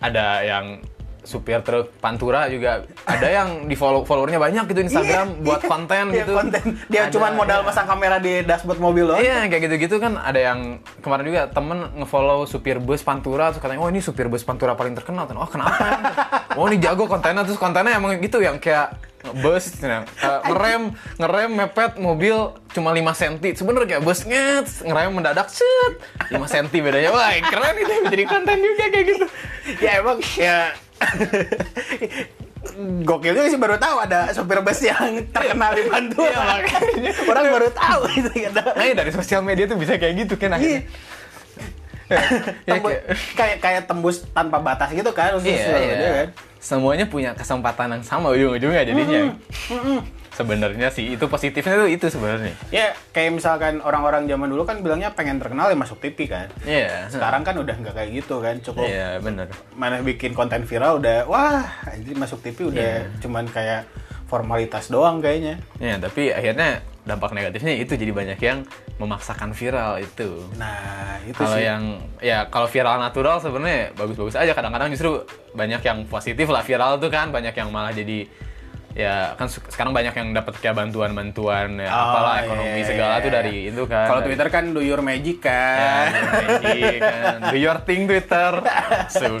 ada yang supir truk pantura juga ada yang di follow followernya banyak gitu Instagram Iya, buat iya. konten Iya, gitu konten. Dia Ada, cuma modal iya. pasang kamera di dashboard mobil loh. Iya, kayak gitu-gitu kan ada yang kemarin juga temen ngefollow supir bus Pantura terus katanya, oh ini supir bus Pantura paling terkenal. Oh kenapa? oh ini jago kontennya terus kontennya emang gitu yang kayak bus yang, eh, ngerem ngerem mepet mobil cuma 5 cm sebenernya kayak busnya ngerem mendadak set 5 cm bedanya wah keren itu jadi konten juga kayak gitu ya emang ya gokil juga sih baru tahu ada sopir bus yang terkenal di Pantura. Iya, makanya. Orang baru tahu itu ada. nah dari sosial media tuh bisa kayak gitu kan Iya. akhirnya Ya, Tembus- kayak- kayak tembus tanpa batas gitu kan untuk Iya, sosial iya. kan. Semuanya punya kesempatan yang sama ujung-ujungnya jadinya. Sebenarnya sih itu positifnya tuh itu sebenarnya. Ya kayak misalkan orang-orang zaman dulu kan bilangnya pengen terkenal ya masuk TV kan. Iya. Sekarang kan udah nggak kayak gitu kan, cukup Iya, bener. mana bikin konten viral udah wah jadi masuk TV udah Iya. cuman kayak formalitas doang kayaknya. Ya, tapi akhirnya dampak negatifnya itu jadi banyak yang memaksakan viral itu. Nah, itu Kalau sih. yang ya kalau viral natural sebenarnya bagus-bagus aja. Kadang-kadang justru banyak yang positif lah viral tuh kan, banyak yang malah jadi ya kan se- sekarang banyak yang dapat kayak bantuan-bantuan ya Oh, apalah iya, ekonomi iya, segala iya. tuh dari itu kan. Kalau Twitter kan do your magic ya, kan. magic kan. Do your thing Twitter. Langsung.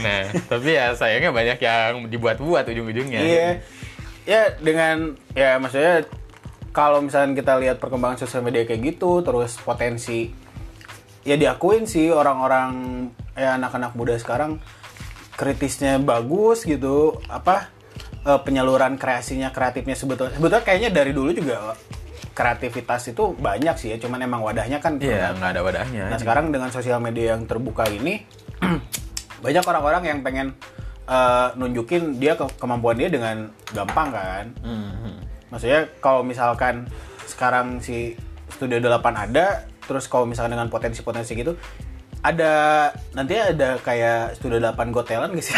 Nah, tapi ya sayangnya banyak yang dibuat-buat ujung-ujungnya. Iya. Ya dengan ya maksudnya kalau misalnya kita lihat perkembangan sosial media kayak gitu terus potensi ya diakuin sih orang-orang ya anak-anak muda sekarang kritisnya bagus gitu apa eh, penyaluran kreasinya kreatifnya sebetulnya sebetulnya kayaknya dari dulu juga kreativitas itu banyak sih ya cuman emang wadahnya kan Iya, terbatas. nggak ada wadahnya. Nah sekarang dengan sosial media yang terbuka ini banyak orang-orang yang pengen eh, nunjukin dia ke- kemampuan dia dengan gampang kan. Mhm. Maksudnya kalau misalkan sekarang si Studio 8 ada, terus kalau misalkan dengan potensi-potensi gitu ada nanti ada kayak Studio 8 Got Talent gak sih?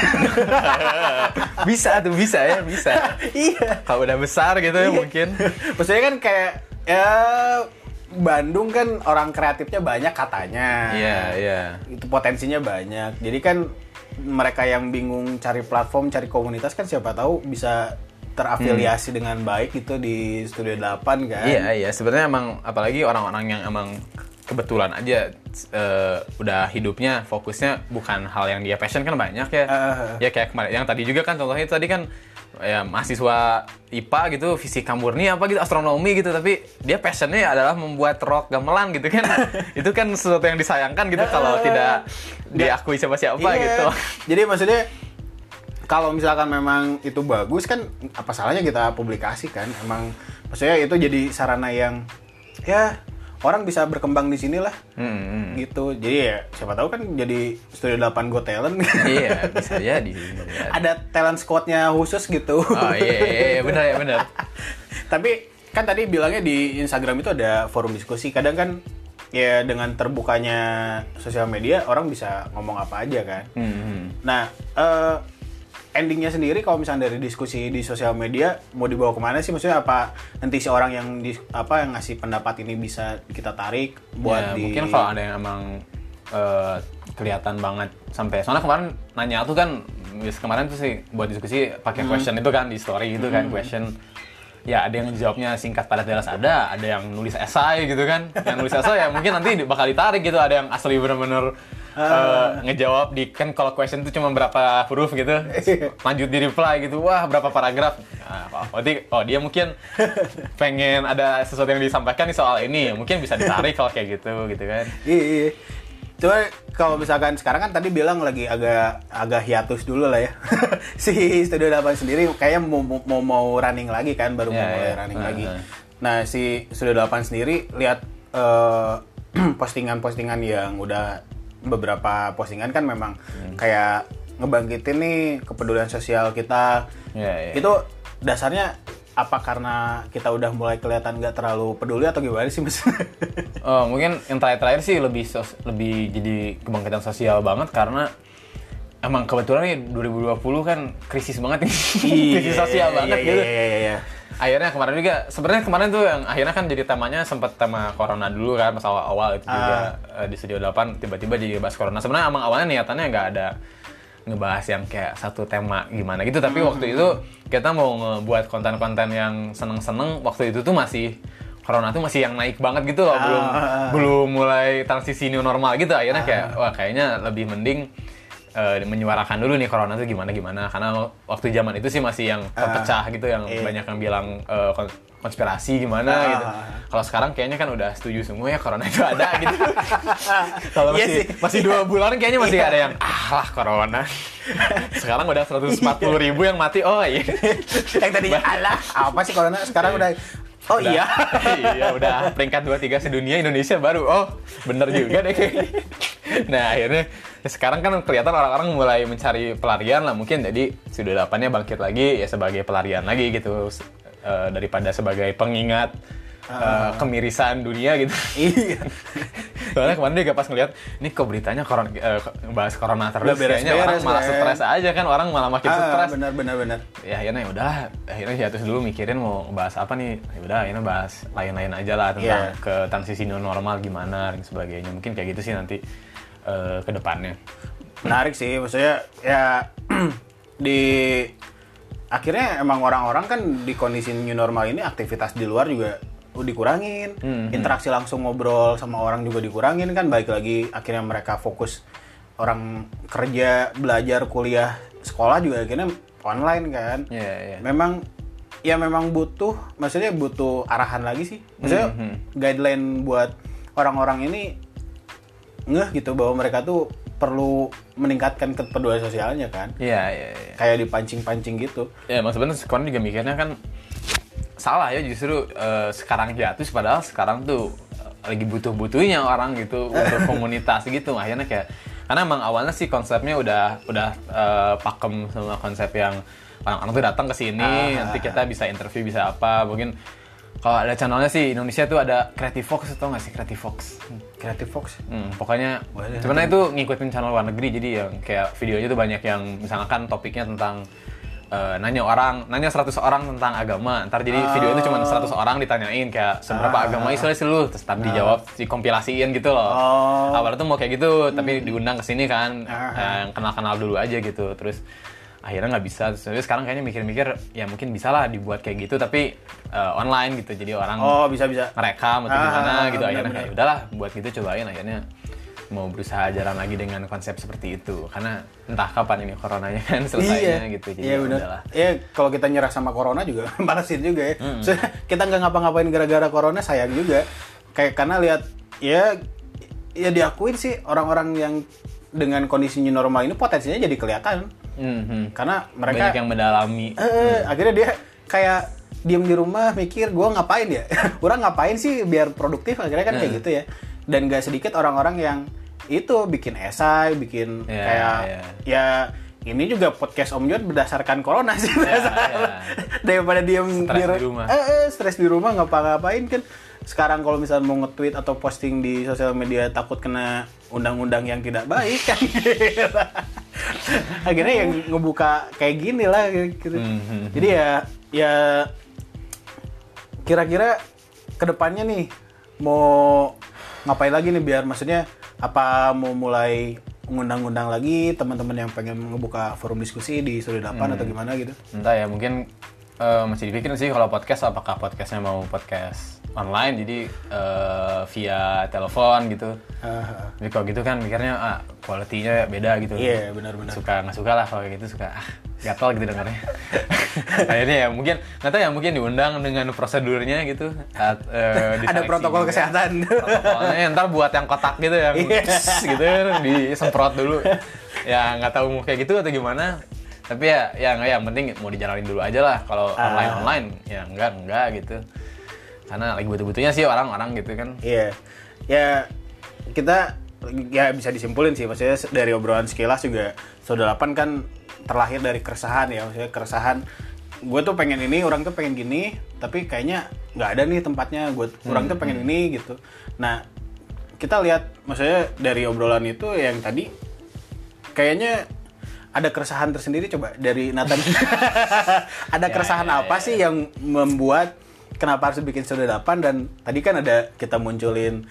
bisa tuh bisa ya, bisa. iya. Kalau udah besar gitu ya mungkin. Maksudnya kan kayak ya Bandung kan orang kreatifnya banyak katanya. Iya, iya. itu potensinya banyak. Jadi kan mereka yang bingung cari platform, cari komunitas kan siapa tahu bisa terafiliasi dengan baik gitu di Studio 8 kan. Iya, iya. Sebenarnya emang apalagi orang-orang yang emang kebetulan aja eh, udah hidupnya fokusnya bukan hal yang dia passion kan banyak ya. Ah. ya kayak kemarin yang tadi juga kan contohnya tadi kan ya mahasiswa IPA gitu, fisika murni apa gitu, astronomi gitu, tapi dia passionnya adalah membuat rock gamelan gitu kan. Itu kan sesuatu yang disayangkan gitu kalau tidak diakui siapa-siapa Iya. gitu. Jadi maksudnya kalau misalkan memang itu bagus kan apa salahnya kita publikasikan? Emang maksudnya itu jadi sarana yang ya orang bisa berkembang di sini lah Hmm, hmm. gitu. Jadi ya siapa tahu kan jadi Studio 8 Got Talent. iya, bisa jadi. jadi. Ada talent squadnya khusus gitu. Oh iya, iya, iya, benar ya benar. Tapi kan tadi bilangnya di Instagram itu ada forum diskusi. Kadang kan ya dengan terbukanya sosial media orang bisa ngomong apa aja kan. Hmm, hmm. Nah, eh, endingnya sendiri kalau misalnya dari diskusi di sosial media mau dibawa ke mana sih? Maksudnya apa nanti si orang yang di, apa yang ngasih pendapat ini bisa kita tarik buat Ya, di mungkin kalau ada yang emang eh, kelihatan banget sampai soalnya kemarin nanya tuh kan kemarin tuh sih buat diskusi pakai question itu kan di story gitu kan question. Ya ada yang jawabnya singkat padat jelas ada ada yang nulis esai gitu kan. Yang nulis esai ya mungkin nanti bakal ditarik gitu ada yang asli bener-bener eh, ngejawab di kan kalau question itu cuma berapa huruf gitu lanjut di reply gitu wah berapa paragraf nah, berarti oh dia mungkin pengen ada sesuatu yang disampaikan nih soal ini mungkin bisa ditarik kalau kayak gitu gitu kan Iya, iya. Coba kalau misalkan sekarang kan tadi bilang lagi agak agak hiatus dulu lah ya. si Studio 8 sendiri kayaknya mau, mau mau running lagi kan baru Iya, mau mulai iya. running Nah, lagi. nah. Nah, si Studio 8 sendiri lihat eh, postingan-postingan yang udah beberapa postingan kan memang Hmm. kayak ngebangkitin nih kepedulian sosial kita. Iya, iya. Itu dasarnya apa karena kita udah mulai kelihatan nggak terlalu peduli atau gimana sih mas? Oh, mungkin yang terakhir-terakhir sih lebih sos- lebih jadi kebangkitan sosial banget karena emang kebetulan nih 2020 kan krisis banget nih. krisis sosial banget iya, gitu. Iya, iya, iya. Akhirnya kemarin juga sebenarnya kemarin tuh yang akhirnya kan jadi temanya sempat tema corona dulu kan pas awal-awal itu juga eh, di studio 8 tiba-tiba jadi bahas corona. Sebenarnya emang awalnya niatannya nggak ada ngebahas yang kayak satu tema gimana gitu tapi waktu itu kita mau ngebuat konten-konten yang seneng-seneng waktu itu tuh masih corona tuh masih yang naik banget gitu loh belum Ah. belum mulai transisi new normal gitu akhirnya kayak wah kayaknya lebih mending eh, menyuarakan dulu nih corona tuh gimana gimana. Karena waktu zaman itu sih masih yang terpecah gitu yang iya. banyak yang bilang eh, kon- konspirasi gimana Ah. gitu. Kalau sekarang kayaknya kan udah setuju semua ya corona itu ada gitu. Kalau Iya masih sih. masih dua bulan kayaknya masih ada yang ah lah corona. Sekarang udah 140 ribu yang mati oh iya. Yang tadinya alah apa sih corona? Sekarang udah Oh iya. iya udah peringkat 2-3 sedunia Indonesia baru. Oh bener juga deh kayaknya nah akhirnya ya sekarang kan kelihatan orang-orang mulai mencari pelarian lah mungkin jadi sudah delapannya bangkit lagi ya sebagai pelarian lagi gitu Eh, daripada sebagai pengingat eh, kemirisan dunia gitu iya. soalnya kemarin juga pas ngeliat ini kok beritanya corona, eh, bahas corona terus Udah beres-beres, kayaknya orang malah kan? stres aja kan orang malah makin Ah, stres benar benar benar. ya akhirnya ya udahlah akhirnya hiatus dulu mikirin mau bahas apa nih ya udah akhirnya bahas lain-lain aja lah tentang Iya. ke transisi new normal gimana dan sebagainya mungkin kayak gitu sih nanti eh, ke depannya Menarik sih, maksudnya ya di akhirnya emang orang-orang kan di kondisi new normal ini aktivitas di luar juga dikurangin, interaksi langsung ngobrol sama orang juga dikurangin kan, baik lagi akhirnya mereka fokus orang kerja, belajar, kuliah, sekolah juga akhirnya online kan. Iya, iya. Memang ya memang butuh, maksudnya butuh arahan lagi sih, maksudnya guideline buat orang-orang ini ngeh gitu bahwa mereka tuh perlu meningkatkan kepedulian sosialnya kan. Iya iya iya. Kayak dipancing-pancing gitu. Ya mas sebenarnya sekarang juga mikirnya kan salah ya justru eh, sekarang jatuh padahal sekarang tuh eh, lagi butuh-butuhnya orang gitu untuk komunitas gitu. Akhirnya kayak karena emang awalnya sih konsepnya udah udah eh, pakem sama konsep yang orang-orang tuh datang ke sini Ah. nanti kita bisa interview bisa apa. Mungkin kalau ada channelnya sih Indonesia tuh ada Creative Fox atau nggak sih Creative Fox Creative Fox Hmm, pokoknya sebenarnya itu ngikutin channel luar negeri jadi yang kayak videonya tuh banyak yang misalkan topiknya tentang eh, nanya orang, nanya 100 orang tentang agama. Ntar jadi video itu cuma 100 orang ditanyain kayak seberapa agama Islam sih lu, terus ntar dijawab dikompilasiin gitu loh. Oh. Awalnya tuh mau kayak gitu, tapi diundang ke sini kan, Ah. eh, kenal-kenal dulu aja gitu. Terus akhirnya nggak bisa. Terus sekarang kayaknya mikir-mikir ya mungkin bisa lah dibuat kayak gitu tapi eh, online gitu. Jadi orang oh bisa bisa. ngerekam atau Ah, gimana gitu. Akhirnya benar-benar. kayak udahlah buat gitu cobain. Akhirnya mau berusaha jalan lagi dengan konsep seperti itu. Karena entah kapan ini coronanya kan selesainya gitu. Jadi iya ya udahlah. Iya kalau kita nyerah sama corona juga malesin juga ya. Hmm. Maksudnya, kita nggak ngapa-ngapain gara-gara corona sayang juga. Kayak karena lihat ya ya diakuin sih orang-orang yang dengan kondisi new normal ini potensinya jadi kelihatan Mhm. karena banyak mereka yang mendalami eh, akhirnya dia kayak diem di rumah mikir gue ngapain ya orang ngapain sih biar produktif akhirnya kan Hmm. kayak gitu ya dan gak sedikit orang-orang yang itu bikin esai bikin Ya, kayak ya. ya ini juga podcast Om Jod berdasarkan corona sih berdasarkan- ya. daripada diem Stres ru- di rumah. eh, eh, stres di rumah ngapa-ngapain kan sekarang kalau misalnya mau nge-tweet atau posting di sosial media takut kena undang-undang yang tidak baik kan akhirnya yang ngebuka kayak gini lah gitu. Mhm. jadi ya ya kira-kira ke depannya nih mau ngapain lagi nih biar maksudnya apa mau mulai ngundang-undang lagi teman-teman yang pengen ngebuka forum diskusi di Studio 8 atau gimana gitu entah ya mungkin eh, masih dipikirin sih kalau podcast apakah podcastnya mau podcast online jadi eh, via telepon gitu. Ah, tapi kalau gitu kan mikirnya ah quality-nya beda gitu. Iya, benar-benar. suka nggak suka lah kalau gitu suka ah gatel gitu dengarnya. Akhirnya ya mungkin nggak tahu ya mungkin diundang dengan prosedurnya gitu. At, eh, ada protokol juga. kesehatan. Protokolnya ntar buat yang kotak gitu yang pss gitu disemprot dulu. Ya nggak tahu mau kayak gitu atau gimana. Tapi ya ya nggak yang penting mau dijalanin dulu aja lah. Kalau Ah. online online ya enggak enggak gitu karena lagi butuh-butuhnya sih orang-orang gitu kan Iya, ya kita ya bisa disimpulin sih, maksudnya dari obrolan sekilas juga Saudara 8 kan terlahir dari keresahan ya, maksudnya keresahan gue tuh pengen ini, orang tuh pengen gini, tapi kayaknya nggak ada nih tempatnya, gue orang tuh pengen ini gitu. Nah, kita lihat, maksudnya dari obrolan itu yang tadi kayaknya ada keresahan tersendiri coba dari Nathan. ada Ya, keresahan ya, apa ya. sih yang membuat kenapa harus bikin Studio 8 dan tadi kan ada kita munculin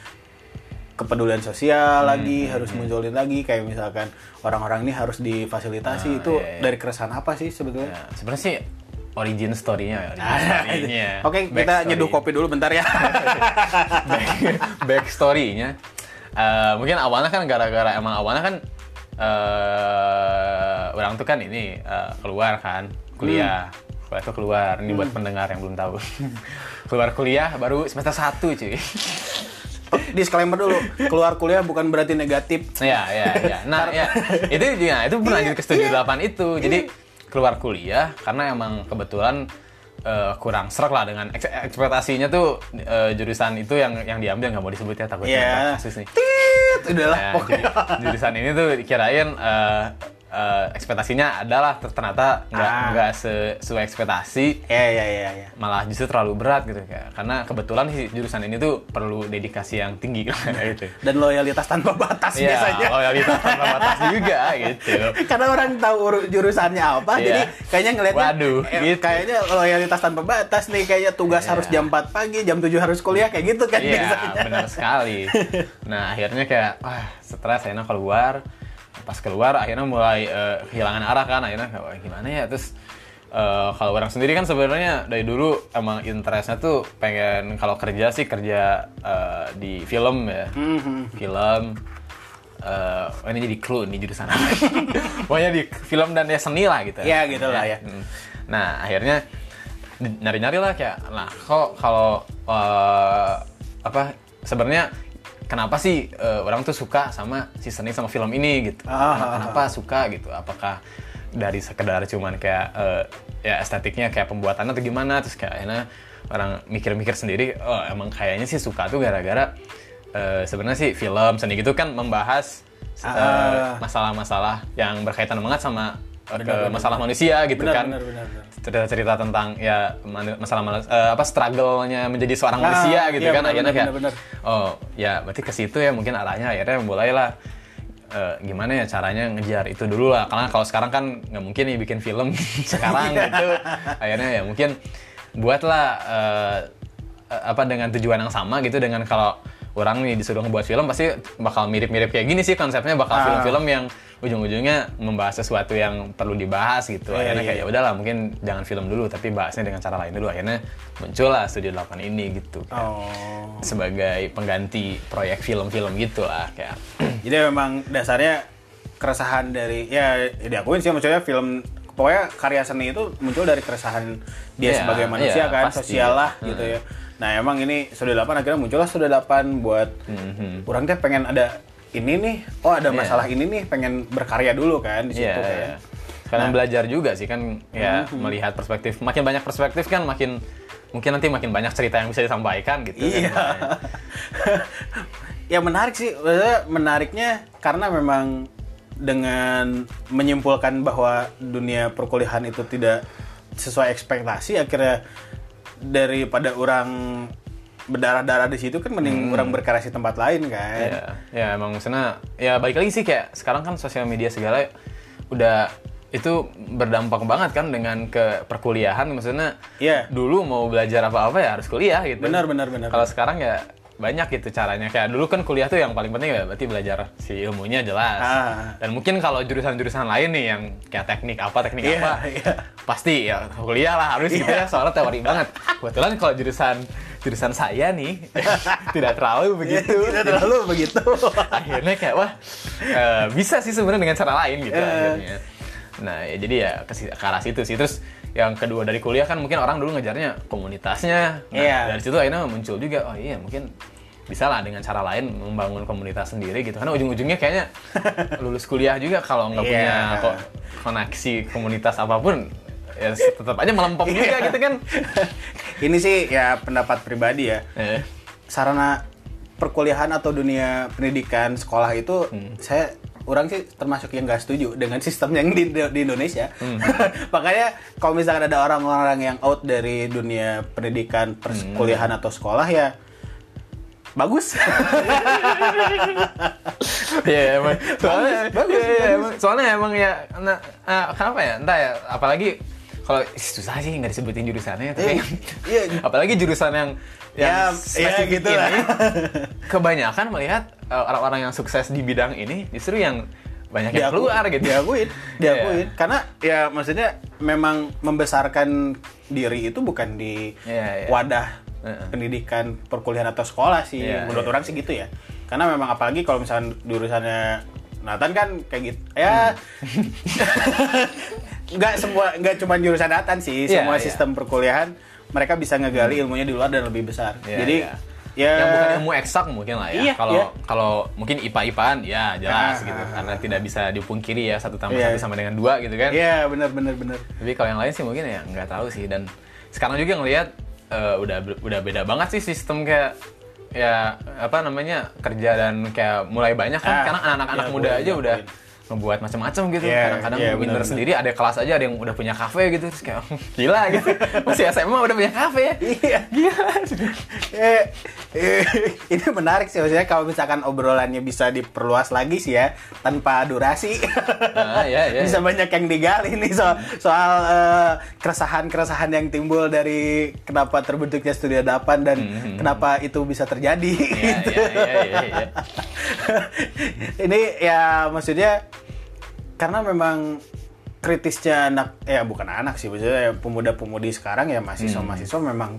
kepedulian sosial Hmm, lagi harus munculin lagi kayak misalkan orang-orang ini harus difasilitasi Ah, itu iya, iya. dari keresahan apa sih sebetulnya? ya, sebenarnya sih origin story-nya ya origin story-nya. Oke, kita Backstory. nyeduh kopi dulu bentar ya. back, backstory-nya eh, mungkin awalnya kan gara-gara emang awalnya kan eh orang tuh kan ini eh, keluar kan kuliah kuliah tuh keluar. Ini buat pendengar yang belum tahu. Keluar kuliah baru semester 1 cuy. Disclaimer dulu, keluar kuliah bukan berarti negatif. ya ya ya nah ya itu ya itu berlanjut ke studi 8 itu. jadi keluar kuliah karena emang kebetulan eh, kurang serak lah dengan eks- ekspektasinya tuh eh, jurusan itu yang yang diambil nggak mau disebut ya takutnya Iya. ntar kasus nih. Tit, udahlah pokoknya. jadi jurusan ini tuh dikirain eh, eh, ekspektasinya adalah ter- ternyata nggak Ah. nggak sesuai ekspektasi Ya ya ya ya. malah justru terlalu berat gitu kayak karena kebetulan sih jurusan ini tuh perlu dedikasi yang tinggi gitu. Dan loyalitas tanpa batas Iya, biasanya. loyalitas tanpa batas juga gitu. Karena orang tahu uru- jurusannya apa, Iya. jadi kayaknya ngeliatnya Waduh, eh, gitu. kayaknya loyalitas tanpa batas nih, kayaknya tugas Iya. harus jam 4 pagi, jam 7 harus kuliah kayak gitu kan Iya, biasanya. benar sekali. Nah, akhirnya kayak wah, stres akhirnya keluar. Pas keluar akhirnya mulai eh, kehilangan arah kan. Akhirnya kayak gimana ya? Terus eh, kalau orang sendiri kan sebenarnya dari dulu emang interestnya tuh pengen kalau kerja sih kerja eh, di film ya. Mhm. Film oh, ini jadi clue nih jurusan apa. Pokoknya di film dan ya seni lah gitu. Ya, gitu lah ya. Hmm. Nah, akhirnya nyari-nyari lah kayak, nah kok kalau eh, apa sebenarnya kenapa sih eh, orang tuh suka sama si seni sama film ini gitu? Ah, Ken- ah, kenapa suka gitu? Apakah dari sekedar cuman kayak eh, ya estetiknya kayak pembuatannya atau gimana? Terus kayak akhirnya orang mikir-mikir sendiri, oh emang kayaknya sih suka tuh gara-gara eh, sebenarnya sih film seni gitu kan membahas Ah. masalah-masalah yang berkaitan banget sama eh, ke Benar, benar, masalah manusia gitu Benar, kan. benar, benar, benar. cerita-cerita tentang ya masalah eh, apa struggle-nya menjadi seorang Ah, manusia gitu iya, kan benar, akhirnya benar, kayak benar, oh ya berarti ke situ ya mungkin arahnya akhirnya mulailah eh, gimana ya caranya ngejar itu dulu lah. Karena kalau sekarang kan nggak mungkin nih bikin film sekarang gitu. Akhirnya ya mungkin buatlah eh, apa dengan tujuan yang sama gitu. Dengan kalau orang nih disuruh ngebuat film pasti bakal mirip-mirip kayak gini sih konsepnya. Bakal Ah. film-film yang ujung-ujungnya membahas sesuatu yang perlu dibahas gitu Iya, akhirnya iya. kayak ya udahlah mungkin jangan film dulu tapi bahasnya dengan cara lain dulu akhirnya muncullah Studio 8 ini gitu kan. Oh. sebagai pengganti proyek film-film gitu lah kayak Jadi memang dasarnya keresahan dari ya ya diakuin sih maksudnya film pokoknya karya seni itu muncul dari keresahan dia Iya, sebagai manusia iya, kan, pasti. sosial lah gitu ya. Nah, emang ini sudah 8 akhirnya muncullah sudah 8 buat orang teh pengen ada ini nih. Oh, ada Iya. masalah ini nih, pengen berkarya dulu kan di situ Iya, kan. iya. Sekalian belajar juga sih kan ya melihat perspektif makin banyak perspektif kan makin mungkin nanti makin banyak cerita yang bisa disampaikan gitu Iya. kan. ya menarik sih, menariknya karena memang dengan menyimpulkan bahwa dunia perkuliahan itu tidak sesuai ekspektasi, akhirnya daripada orang berdarah-darah di situ kan mending orang berkarya di tempat lain kan. Hmm. Iya, ya emang maksudnya ya balik lagi sih kayak sekarang kan sosial media segala udah itu berdampak banget kan dengan ke perkuliahan maksudnya Iya. dulu mau belajar apa-apa ya harus kuliah gitu. Benar, benar, benar. Kalau sekarang ya banyak gitu caranya kayak dulu kan kuliah tuh yang paling penting ya berarti belajar si ilmunya jelas. Ah. Dan mungkin kalau jurusan-jurusan lain nih yang kayak teknik apa teknik Iya, apa iya. pasti ya kuliah lah harus gitu ya soalnya teori banget. Kebetulan kalau jurusan jurusan saya nih tidak terlalu begitu. Tidak terlalu begitu. akhirnya kayak wah eh, bisa sih sebenarnya dengan cara lain gitu Eh. akhirnya. Nah ya jadi ya ke, ke arah situ sih terus yang kedua dari kuliah kan mungkin orang dulu ngejarnya komunitasnya. Nah, Iya. Dari situ akhirnya muncul juga oh iya mungkin bisa lah dengan cara lain membangun komunitas sendiri gitu karena ujung-ujungnya kayaknya lulus kuliah juga kalau nggak Iya. punya kok koneksi komunitas apa pun ya tetap aja melempem juga gitu kan Ini sih ya pendapat pribadi ya. eh, sarana perkuliahan atau dunia pendidikan sekolah itu Hmm. saya orang sih termasuk yang gak setuju dengan sistem yang di, di Indonesia. Hmm. Makanya kalau misalkan ada orang-orang yang out dari dunia pendidikan perkuliahan Hmm. atau sekolah ya bagus. Iya emang soalnya bagus, iya, iya, bagus. emang- soalnya emang ya nah, ah, kenapa ya entah ya apalagi kalau susah sih nggak disebutin jurusannya tapi Iya, iya. apalagi jurusan yang Ya, yang ya spesifik gitu lah. ini, kebanyakan melihat uh, orang-orang yang sukses di bidang ini justru yang banyak yang Diaku- keluar gitu diakuin diakuin Iya. karena ya maksudnya memang membesarkan diri itu bukan di Iya, iya. wadah Heeh. pendidikan perkuliahan atau sekolah sih Iya, menurut iya. orang sih gitu ya karena memang apalagi kalau misalnya jurusannya Nathan kan kayak gitu ya nggak semua nggak cuma jurusan Nathan sih Hmm. Iya, semua iya. sistem perkuliahan mereka bisa ngegali ilmunya di luar dan lebih besar Iya, jadi iya. Ya. Yang bukan ilmu eksak mungkin lah ya. Iya, kalau iya. kalau mungkin ipa ipaan ya jelas Ah, gitu. ah, karena tidak bisa dipungkiri ya satu tambah Iya. satu sama dengan dua gitu kan. Iya benar benar benar. Tapi kalau yang lain sih mungkin ya nggak tahu sih. Dan sekarang juga ngelihat eh, udah udah beda banget sih sistem kayak ya apa namanya kerja dan kayak mulai banyak kan. Ah, karena anak-anak iya, muda boleh, aja iya, udah ngebuat macam-macam gitu Iya, kadang-kadang iya, winner benar-benar. sendiri ada kelas aja ada yang udah punya kafe gitu terus kayak gila gitu masih SMA udah punya kafe ya Iya. gila Eh, eh, ini menarik sih maksudnya kalau misalkan obrolannya bisa diperluas lagi sih ya tanpa durasi. Nah, iya, iya, bisa iya. banyak yang digali nih soal soal eh, keresahan-keresahan yang timbul dari kenapa terbentuknya Studio 8 dan kenapa itu bisa terjadi. Iya, gitu. iya, iya, iya, iya. ini ya maksudnya karena memang kritisnya anak ya bukan anak sih maksudnya ya pemuda-pemudi sekarang ya mahasiswa-mahasiswa Hmm. memang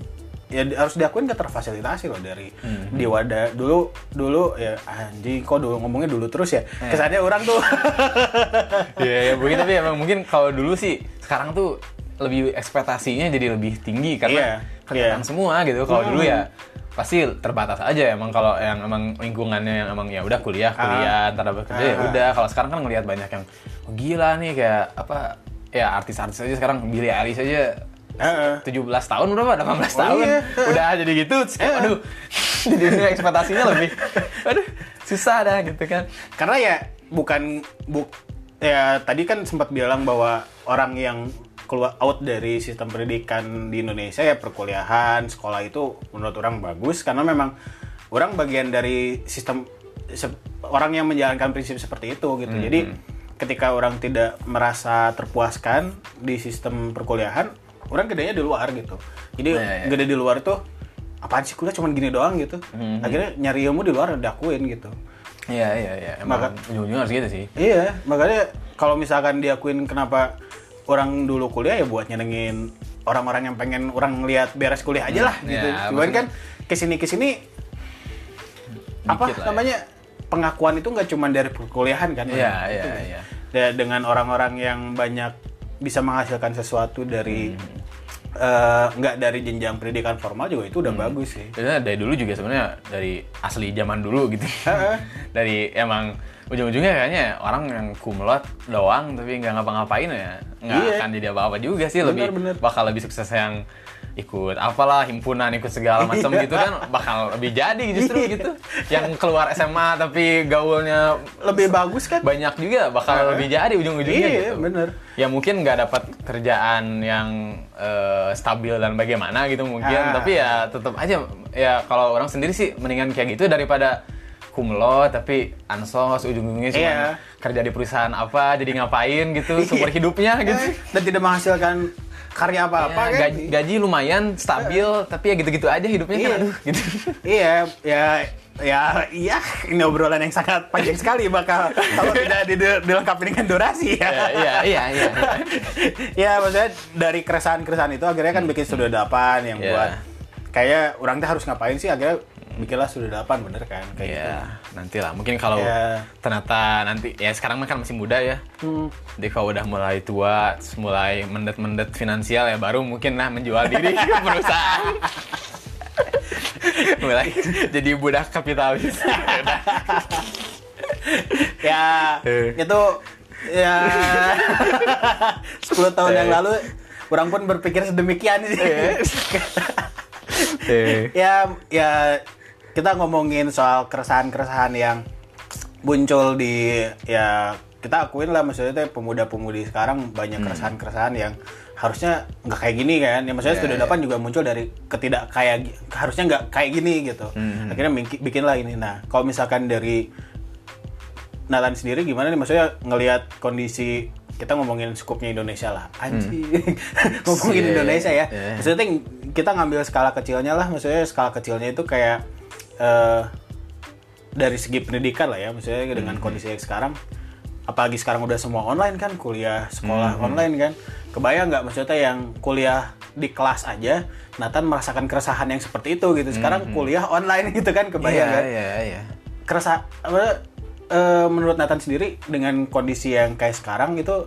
ya harus diakuin keterfasilitasi loh dari Hmm. di wadah dulu dulu ya anjing kok dulu ngomongnya dulu terus ya Eh. kesannya orang tuh Iya, ya, mungkin tapi emang mungkin kalau dulu sih sekarang tuh lebih ekspektasinya jadi lebih tinggi karena Iya, kelihatan iya. semua gitu. Kalau Hmm. dulu ya pasti terbatas aja emang kalau yang emang lingkungannya yang emang ya udah kuliah kuliah ntar dapat kerja ya Ah. udah kalau sekarang kan ngelihat banyak yang oh, gila nih kayak apa ya artis-artis aja sekarang Billie Eilish aja Heeh. 17 tahun berapa 18 Oh, tahun iya. udah jadi gitu kayak, aduh jadi ekspektasinya lebih aduh susah dah gitu kan karena ya bukan buk ya tadi kan sempat bilang bahwa orang yang keluar out dari sistem pendidikan di Indonesia ya perkuliahan sekolah itu menurut orang bagus. Karena memang orang bagian dari sistem se- orang yang menjalankan prinsip seperti itu gitu. Jadi ketika orang tidak merasa terpuaskan di sistem perkuliahan orang gedenya di luar gitu. Jadi Iya, iya. gede di luar tuh apaan sih kuliah cuman gini doang? gitu. Akhirnya nyari ilmu di luar diakuin gitu. Iya iya iya. Emang Maka- ujung-ujungnya harus gitu sih. Iya, makanya kalau misalkan diakuin kenapa orang dulu kuliah ya buat nyenengin orang-orang yang pengen orang lihat beres kuliah aja lah Hmm, gitu. ya, Cuman kan ke sini ke sini apa ya. namanya pengakuan itu nggak cuma dari perkuliahan kan? Iya iya iya. Da- Dengan orang-orang yang banyak bisa menghasilkan sesuatu dari Hmm. nggak dari jenjang pendidikan formal juga itu Hmm. udah bagus sih. Sebenarnya dari dulu juga sebenarnya dari asli zaman dulu gitu. Dari emang ujung-ujungnya kayaknya orang yang kumlot doang tapi nggak ngapa-ngapain ya nggak Iya. akan jadi apa-apa juga sih lebih Bener, bener. bakal lebih sukses yang ikut apalah himpunan ikut segala macam Iya. gitu kan bakal lebih jadi justru gitu yang keluar SMA tapi gaulnya Lebih bagus kan? banyak juga bakal Heeh. lebih jadi ujung-ujungnya Iya, gitu. bener. Ya mungkin nggak dapat kerjaan yang eh, stabil dan bagaimana gitu mungkin, Ah. tapi ya tetap aja ya kalau orang sendiri sih mendingan kayak gitu daripada kumlo tapi ansos ujung-ujungnya cuma Iya. kerja di perusahaan apa jadi ngapain gitu seumur Iya. hidupnya gitu. Dan tidak menghasilkan karya apa-apa Ya, kan? gaji, gaji lumayan stabil tapi ya gitu-gitu aja hidupnya kan Iya. aduh gitu. Iya, ya, ya, iya. Ini obrolan yang sangat panjang sekali bakal kalau tidak di- dilengkapi dengan durasi ya. ya, iya iya iya. ya, maksudnya dari keresahan-keresahan itu akhirnya kan bikin studio 8 yang Iya. buat kayak orang tuh harus ngapain sih akhirnya bikinlah studio 8 bener kan kayak gitu. Ya, nantilah. Mungkin kalau Ya. ternyata nanti ya sekarang kan masih muda ya. Hmm. Jadi kalau udah mulai tua, mulai mendet-mendet finansial ya baru mungkin lah menjual diri ke perusahaan. mulai jadi budak kapitalis. Ya, Eh. itu ya 10 tahun yang Eh. lalu orang pun berpikir sedemikian sih. Eh. ya ya kita ngomongin soal keresahan-keresahan yang muncul di ya kita akuin lah maksudnya teh pemuda-pemudi sekarang banyak keresahan-keresahan yang harusnya nggak kayak gini kan. Ya maksudnya Ya, studio ya. 8 juga muncul dari ketidak kayak harusnya nggak kayak gini gitu. Hmm. akhirnya bikin, bikin lah ini. Nah kalau misalkan dari Nathan sendiri gimana nih? Maksudnya ngelihat kondisi kita ngomongin skupnya Indonesia lah. Anjing. Ngomongin Iya, Indonesia ya. iya. maksudnya kita ngambil skala kecilnya lah. Maksudnya skala kecilnya itu kayak eh, dari segi pendidikan lah ya dengan Hmm. kondisi yang sekarang apalagi sekarang udah semua online kan kuliah sekolah Hmm. online kan kebayang nggak maksudnya yang kuliah di kelas aja Nathan merasakan keresahan yang seperti itu gitu sekarang kuliah online gitu kan kebayang Hmm. Iya, kan iya, iya. kerasa apa eh, menurut Nathan sendiri dengan kondisi yang kayak sekarang itu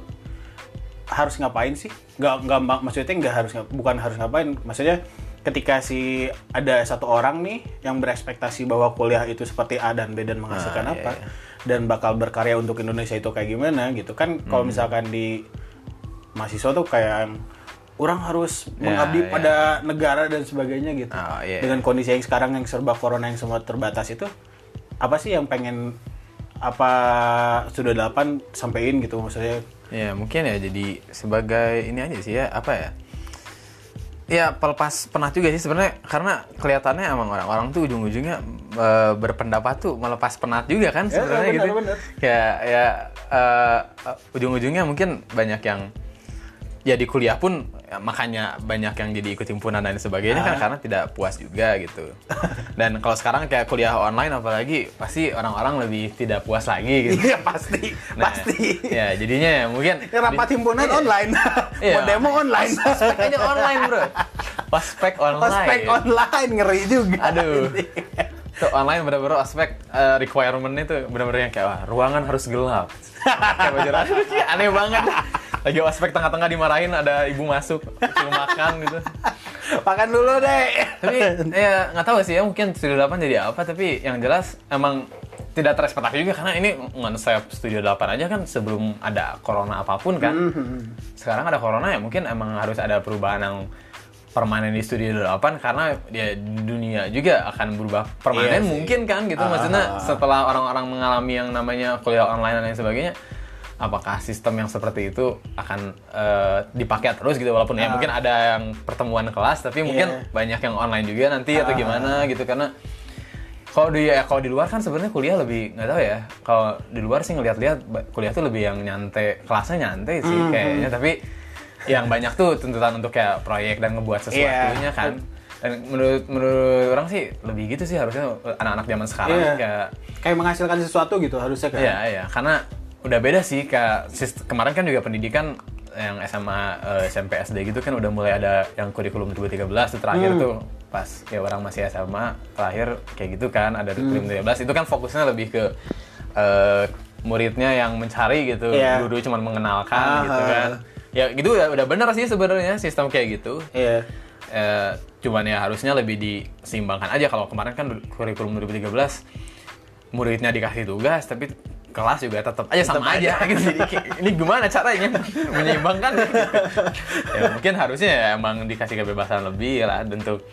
harus ngapain sih? Nggak nggak mak- maksudnya nggak harus bukan harus ngapain, maksudnya ketika si ada satu orang nih yang berekspektasi bahwa kuliah itu seperti A dan B dan menghasilkan Ah, iya, apa iya. dan bakal berkarya untuk Indonesia itu kayak gimana gitu kan kalau Hmm. misalkan di mahasiswa tuh kayak orang harus Ya, mengabdi ya. pada negara dan sebagainya gitu. Oh, iya. Dengan kondisi yang sekarang yang serba corona yang semua terbatas itu, apa sih yang pengen apa sudah delapan sampein gitu maksudnya? Ya mungkin ya jadi sebagai ini aja sih ya apa ya? Ya pelepas penat juga sih sebenarnya karena kelihatannya emang orang-orang tuh ujung-ujungnya eh, berpendapat tuh melepas penat juga kan Ya, sebenarnya benar, gitu. benar. Ya ya eh, ujung-ujungnya mungkin banyak yang ya di kuliah pun ya, makanya banyak yang jadi ikut himpunan dan sebagainya kan Ah. karena tidak puas juga gitu. Dan kalau sekarang kayak kuliah online apalagi pasti orang-orang lebih tidak puas lagi gitu. Iya pasti, Nah, pasti. Ya, jadinya ya mungkin Ya, rapat himpunan online, Iya. mau demo online, Ospek aja online, Bro. Ospek online. ospek online ngeri juga. Aduh. Tuh online bener-bener ospek eh, requirement-nya tuh bener-bener yang kayak wah, ruangan harus gelap. baju aneh banget. Lagi ospek tengah-tengah dimarahin ada ibu masuk, suruh makan gitu. Makan dulu deh. Tapi ya nggak tahu sih ya mungkin Studio 8 jadi apa tapi yang jelas emang tidak terekspektasi juga karena ini konsep Studio 8 aja kan sebelum ada corona apa pun kan. Sekarang ada corona ya mungkin emang harus ada perubahan yang permanen di Studio 8 karena ya dunia juga akan berubah permanen Iya sih. mungkin kan gitu Ah. maksudnya setelah orang-orang mengalami yang namanya kuliah online dan lain sebagainya apakah sistem yang seperti itu akan eh, dipakai terus gitu walaupun ya Ah. mungkin ada yang pertemuan kelas tapi mungkin Iya. banyak yang online juga nanti atau Ah. gimana gitu karena kalau di ya, kalau di luar kan sebenarnya kuliah lebih nggak tahu ya kalau di luar sih ngeliat-liat kuliah tuh lebih yang nyantai kelasnya nyantai sih Hmm, kayaknya tapi yang banyak tuh tuntutan untuk kayak proyek dan ngebuat sesuatunya Iya. kan dan menurut menurut orang sih lebih gitu sih harusnya anak-anak zaman sekarang Iya. kayak Kayak menghasilkan sesuatu gitu harusnya kan. Iya, iya. Karena udah beda sih sist- kemarin kan juga pendidikan yang SMA, eh, SMP, SD gitu kan udah mulai ada yang kurikulum 2013 itu terakhir Hmm. tuh pas ya orang masih SMA terakhir kayak gitu kan ada kurikulum 2013 itu kan fokusnya lebih ke eh, muridnya yang mencari gitu Iya. guru cuma mengenalkan Ah. gitu kan ya gitu udah, udah bener sih sebenarnya sistem kayak gitu Iya. Eh, cuman ya harusnya lebih diseimbangkan aja kalau kemarin kan kurikulum 2013 muridnya dikasih tugas tapi kelas juga tetap aja sama aja. gitu Jadi ini gimana caranya? Menyeimbangkan. Ya mungkin harusnya ya emang dikasih kebebasan lebih lah untuk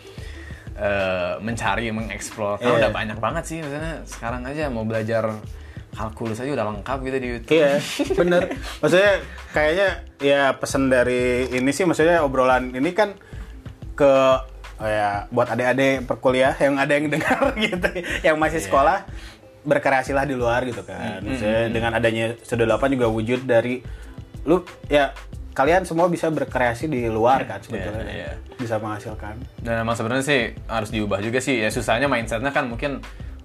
eh, mencari mengeksplor. Karena Iya. udah banyak banget sih misalnya sekarang aja mau belajar kalkulus aja udah lengkap gitu di YouTube. Iya, bener. Maksudnya kayaknya ya pesan dari ini sih, maksudnya obrolan ini kan ke oh ya buat adik-adik perkuliah yang ada yang dengar gitu, yang masih Iya. sekolah berkreasilah di luar gitu kan. Maksudnya dengan adanya Studio 8 juga wujud dari lu ya kalian semua bisa berkreasi di luar kan sebetulnya. iya. Bisa menghasilkan. Dan emang sebenarnya sih harus diubah juga sih. Ya susahnya mindsetnya kan mungkin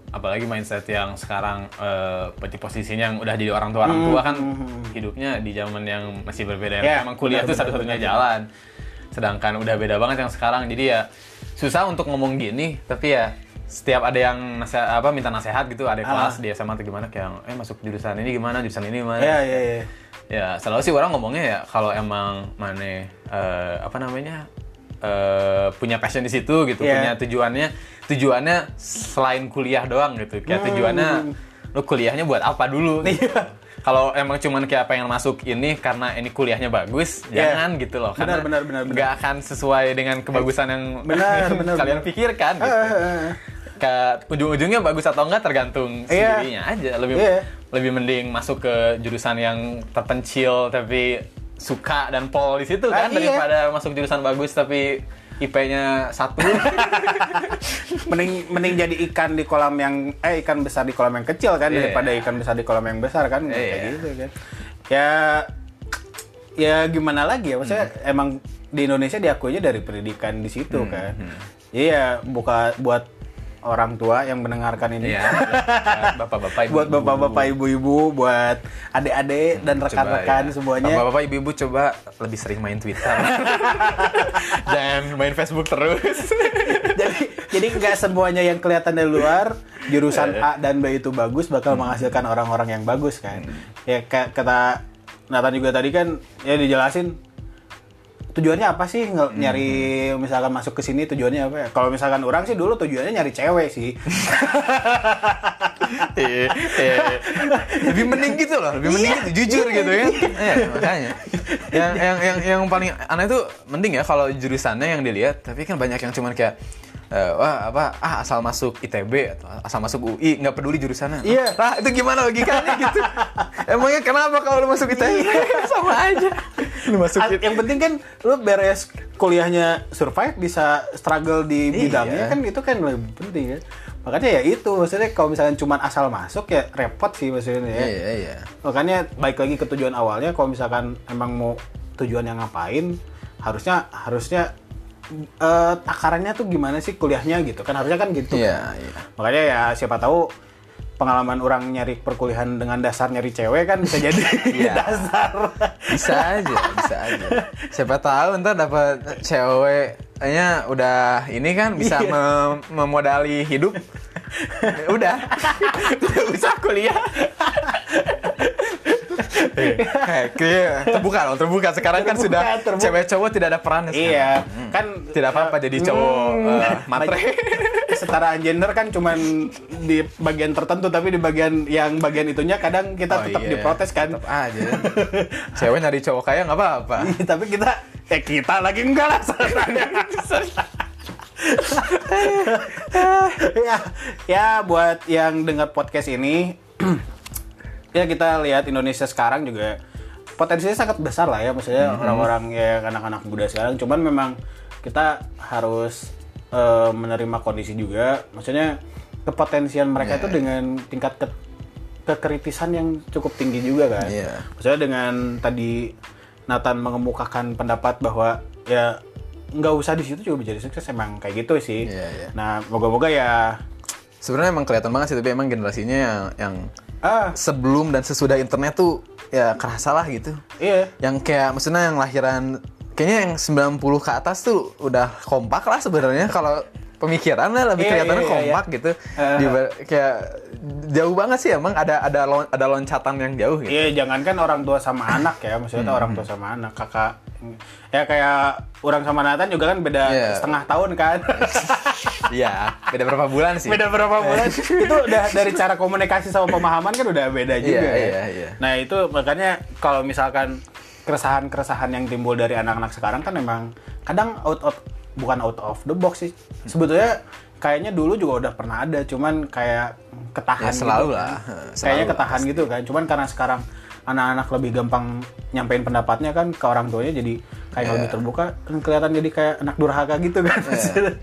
apalagi mindset yang sekarang eh di posisinya yang udah jadi orang tua orang tua kan hidupnya di zaman yang masih berbeda. Ya, emang kuliah benar, tuh satu-satunya jalan. Sedangkan udah beda banget yang sekarang. Jadi ya susah untuk ngomong gini, tapi ya setiap ada yang nasihat, apa minta nasihat gitu, ada Ah. kelas di SMA atau gimana kayak eh masuk jurusan ini gimana, jurusan ini gimana. Iya, iya, iya. Ya selalu sih orang ngomongnya ya kalau emang mana eh, apa namanya eh, punya passion di situ gitu, Iya. punya tujuannya tujuannya selain kuliah doang gitu, kayak tujuannya lu kuliahnya buat apa dulu? Hmm. Iya. Kalau emang cuman kayak pengen masuk ini karena ini kuliahnya bagus, Iya. jangan gitu loh. Benar, Karena benar, benar, benar. nggak akan sesuai dengan kebagusan yang Benar, benar, kalian benar. pikirkan. Gitu. Eh, eh. Kayak ujung-ujungnya bagus atau enggak tergantung Iya. sendirinya aja. Lebih Iya. lebih mending masuk ke jurusan yang terpencil tapi suka dan pol di situ Ah, kan iya. daripada masuk jurusan bagus tapi IP-nya satu. mending mending jadi ikan di kolam yang eh ikan besar di kolam yang kecil kan Iya. daripada ikan besar di kolam yang besar kan kayak Iya. gitu kan ya ya gimana lagi ya maksudnya Hmm. emang di Indonesia diakuinya dari pendidikan di situ Hmm, kan iya buka buat orang tua yang mendengarkan ini Iya. Bapak-bapak, ibu. buat bapak-bapak ibu-ibu buat adik-adik dan rekan-rekan ya. semuanya Bapak-bapak, ibu-ibu coba lebih sering main Twitter. Jangan main Facebook terus. jadi jadi nggak semuanya yang kelihatan dari luar jurusan A dan B itu bagus bakal menghasilkan orang-orang yang bagus kan ya kayak kata Nathan juga tadi kan ya dijelasin tujuannya apa sih nge- Hmm. nyari misalkan masuk ke sini tujuannya apa ya? Kalau misalkan orang sih dulu tujuannya nyari cewek sih. Iya, iya. lebih mending gitu loh, lebih mending gitu, jujur gitu kan. Iya, makanya. Yang yang yang yang paling aneh itu mending ya kalau jurusannya yang dilihat, tapi kan banyak yang cuman kayak eh, wah apa ah asal masuk ITB atau asal masuk UI nggak peduli jurusannya. Iya. Lah itu gimana logikanya gitu? Emangnya kenapa kalau lu masuk ITB sama aja? Lu masuk Al- yang penting kan lu beres kuliahnya survive bisa struggle di Iya. bidangnya kan itu kan lebih penting ya. Makanya ya itu maksudnya kalau misalkan cuma asal masuk ya repot sih maksudnya ya. Iya, iya. Makanya baik lagi ke tujuan awalnya kalau misalkan emang mau tujuan yang ngapain harusnya harusnya eh, takarannya tuh gimana sih kuliahnya gitu kan harusnya kan gitu Iya, kan. iya. Makanya ya siapa tahu pengalaman orang nyari perkuliahan dengan dasar nyari cewek kan bisa jadi Iya. dasar. bisa aja bisa aja siapa tahu ntar dapat ceweknya udah ini kan bisa Iya. mem- memodali hidup Ya udah usah kuliah kayak kayak terbuka dong terbuka sekarang kan Terbuka, sudah terbuka. cewek cowok tidak ada perannya sekarang. Iya, kan tidak apa-apa jadi cowok Hmm. eh, matre Setaraan gender kan cuman di bagian tertentu tapi di bagian yang bagian itunya kadang kita Oh, tetap iya. diprotes kan. tetap aja cewek nyari cowok kaya nggak apa-apa tapi kita eh kita lagi enggak lah ya, ya buat yang dengar podcast ini ya kita lihat Indonesia sekarang juga potensinya sangat besar lah ya maksudnya orang-orang ya anak-anak muda sekarang cuman memang kita harus eh, menerima kondisi juga. Maksudnya kepotensian mereka Iya, itu dengan tingkat ke kekritisan yang cukup tinggi juga kan? Iya. maksudnya dengan tadi Nathan mengemukakan pendapat bahwa ya nggak usah di situ juga bisa sukses. Emang kayak gitu sih. Iya, iya. nah moga-moga ya sebenarnya emang kelihatan banget sih tapi emang generasinya yang, yang ah. sebelum dan sesudah internet tuh ya kerasa lah gitu. Iya. Yang kayak maksudnya yang lahiran kayaknya yang 90 ke atas tuh udah kompak lah sebenarnya kalau pemikirannya lebih Iya, kelihatannya iya, iya, kompak iya. gitu Uh. Kayak jauh banget sih emang ada ada lon- ada loncatan yang jauh gitu Iya, jangankan orang tua sama anak ya, maksudnya tuh orang tua sama anak, kakak. Ya kayak orang sama Nathan juga kan beda Iya. setengah tahun kan. iya beda berapa bulan sih beda berapa bulan. itu udah dari cara komunikasi sama pemahaman kan udah beda juga. Iya, ya. iya, iya. Nah, itu makanya kalau misalkan keresahan-keresahan yang timbul dari anak-anak sekarang kan memang kadang out out bukan out of the box sih. Sebetulnya kayaknya dulu juga udah pernah ada, cuman kayak ketahan Ya, selalu gitu lah. Kayaknya Selalu lah, ketahan gitu kan. Cuman karena sekarang anak-anak lebih gampang nyampein pendapatnya kan ke orang tuanya jadi kayak Iya. lebih terbuka kan kelihatan jadi kayak anak durhaka gitu kan.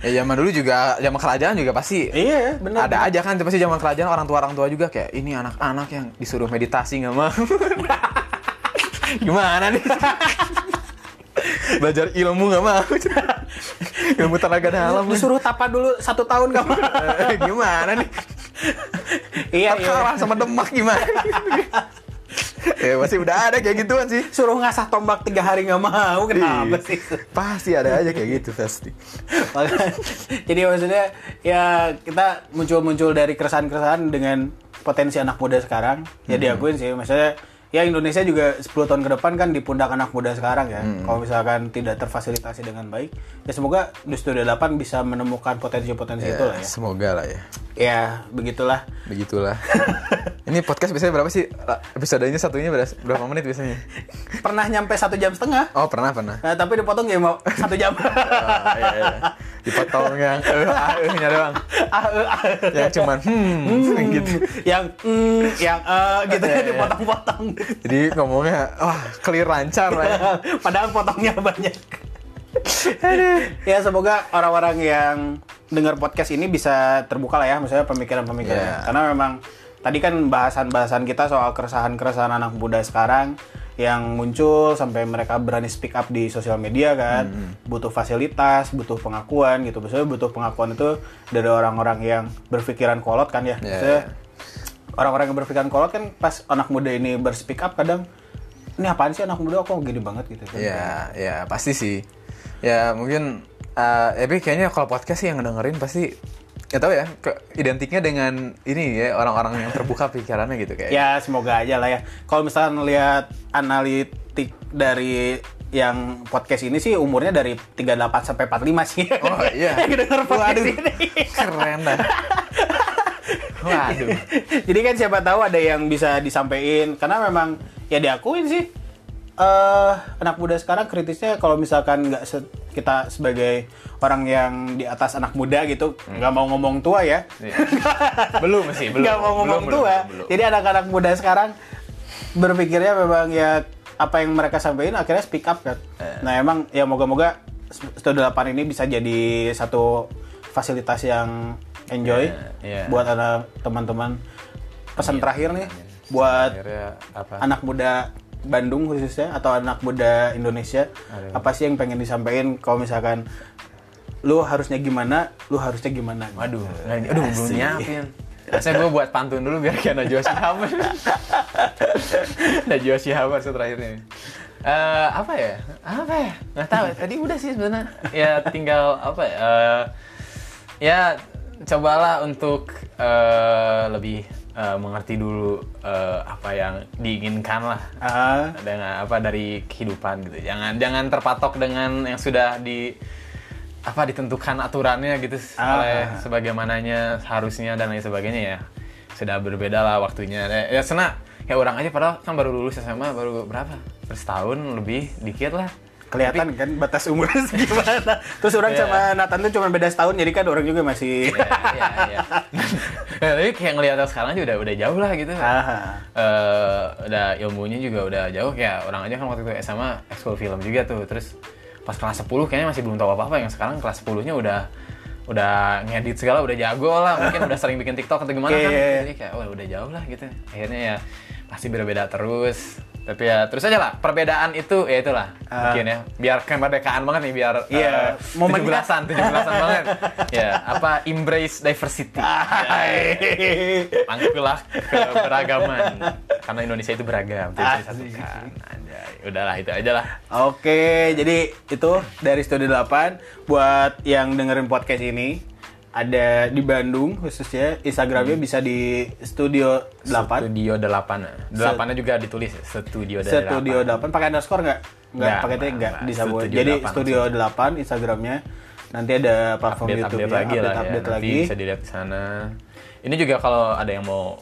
ya zaman dulu juga zaman kerajaan juga pasti iya, benar. ada aja kan pasti zaman kerajaan orang tua orang tua juga kayak ini anak-anak yang disuruh meditasi nggak mau gimana nih? Belajar ilmu nggak mau? Ilmu tenaga dalam. Disuruh tapa dulu satu tahun kamu. Eh, gimana nih? Iya, iya. kalah sama demak gimana? Ya masih udah ada kayak gituan sih. Suruh ngasah tombak tiga hari nggak mau, kenapa Iya. sih? pasti ada aja kayak gitu pasti. Jadi maksudnya ya kita muncul-muncul dari keresahan-keresahan dengan potensi anak muda sekarang. Ya diakuin sih. Maksudnya ya Indonesia juga 10 tahun ke depan kan di pundak anak muda sekarang ya. Kalau misalkan tidak terfasilitasi dengan baik ya semoga di Studio 8 bisa menemukan potensi-potensi itu lah ya, ya semoga lah ya. Ya begitulah. Begitulah. Ini podcast biasanya berapa sih? Episodenya satunya berapa, berapa menit biasanya? Pernah nyampe satu jam setengah. Oh pernah pernah. Nah, tapi dipotong ya mau satu jam. Ah, iya, iya. dipotong yang eh ah ehnya doang Ah, eh, ah. yang cuman hmm, gitu. Yang mm, yang eh gitu ya Iya, iya. dipotong-potong jadi ngomongnya wah clear lancar lah ya. Padahal potongnya banyak. ya semoga orang-orang yang dengar podcast ini bisa terbuka lah ya, maksudnya pemikiran-pemikiran. Iya. Karena memang tadi kan bahasan-bahasan kita soal keresahan-keresahan anak muda sekarang yang muncul sampai mereka berani speak up di sosial media kan, butuh fasilitas, butuh pengakuan gitu. Maksudnya butuh pengakuan itu dari orang-orang yang berpikiran kolot kan ya. Iya, Maksudnya iya. Orang-orang yang berpikiran kolot kan pas anak muda ini berspeak up kadang ini apaan sih anak muda kok gini banget gitu kan. ya ya pasti sih ya mungkin eh tapi kayaknya kalau podcast sih yang dengerin pasti ya tahu ya ke, identiknya dengan ini ya orang-orang yang terbuka pikirannya gitu kayak Ya semoga aja lah ya. Kalau misalnya lihat analitik dari yang podcast ini sih umurnya dari 38 sampai 45 sih. Oh, iya. yang denger podcast Waduh. ini. Keren dah. Waduh. Jadi kan siapa tahu ada yang bisa disampaikan karena memang ya diakuin sih eh anak muda sekarang kritisnya kalau misalkan nggak se- kita sebagai orang yang di atas anak muda gitu nggak mau ngomong tua ya Iya. belum sih, belum. nggak mau ngomong Belum, tua belum, belum. jadi anak-anak muda sekarang berpikirnya memang ya apa yang mereka sampaikan akhirnya speak up kan Eh. nah emang ya moga-moga Studio 8 ini bisa jadi satu fasilitas yang enjoy Iya, iya. buat anak teman-teman pesan terakhir nih buat Akhirnya apa? anak muda Bandung khususnya atau anak muda Indonesia Aduh. apa sih yang pengen disampaikan kalau misalkan lu harusnya gimana lu harusnya gimana Waduh, nggak- aduh belum nyiapin. Saya gue buat pantun dulu biar kayak Najwa Shihab. Najwa Shihab harus terakhirnya. Eh, apa ya? Apa ya? Nggak tahu. Tadi udah sih sebenarnya. Ya tinggal apa ya? eh, ya cobalah untuk eh, lebih eh, mengerti dulu eh, apa yang diinginkan lah ah dengan apa dari kehidupan gitu. Jangan jangan terpatok dengan yang sudah di apa ditentukan aturannya gitu Ah. oleh sebagaimananya harusnya dan lain sebagainya ya. Sudah berbeda lah waktunya. Ya, ya sena ya orang aja padahal kan baru lulus SMA baru berapa? Terus tahun lebih dikit lah. Kelihatan kan batas umurnya gimana terus orang Iya. sama Nathan tuh cuma beda setahun jadi kan orang juga masih ya, ya. ya, tapi kayak ngeliat sekarang aja udah udah jauh lah gitu. Ah. eh udah ilmunya juga udah jauh kayak orang aja kan waktu itu SMA ekskul film juga tuh terus pas kelas 10 kayaknya masih belum tahu apa-apa yang sekarang kelas 10 nya udah udah ngedit segala udah jago lah mungkin udah sering bikin TikTok atau gimana kan Oke. jadi kayak wah udah jauh lah gitu akhirnya ya pasti berbeda terus tapi ya terus aja lah perbedaan itu ya itulah Ah. mungkin ya. Biar kemerdekaan banget nih biar Iya, eh, momennya. 17-an 17-an banget. Ya apa embrace diversity. Angkulah keberagaman. Karena Indonesia itu beragam disatukan. Anjay. udahlah itu aja lah. Oke, jadi itu dari Studio 8 buat yang dengerin podcast ini ada di Bandung khususnya Instagramnya bisa di Studio 8 studio 8 8 nya juga ditulis studio 8 Studio 8 pakai underscore nggak? Nggak, pakai T nggak, nggak nggak. disambung. Studio Jadi 8 Studio 8 Instagramnya. Nanti ada platform update YouTube update lagi lah ya. update nanti lagi. bisa dilihat di sana. Ini juga kalau ada yang mau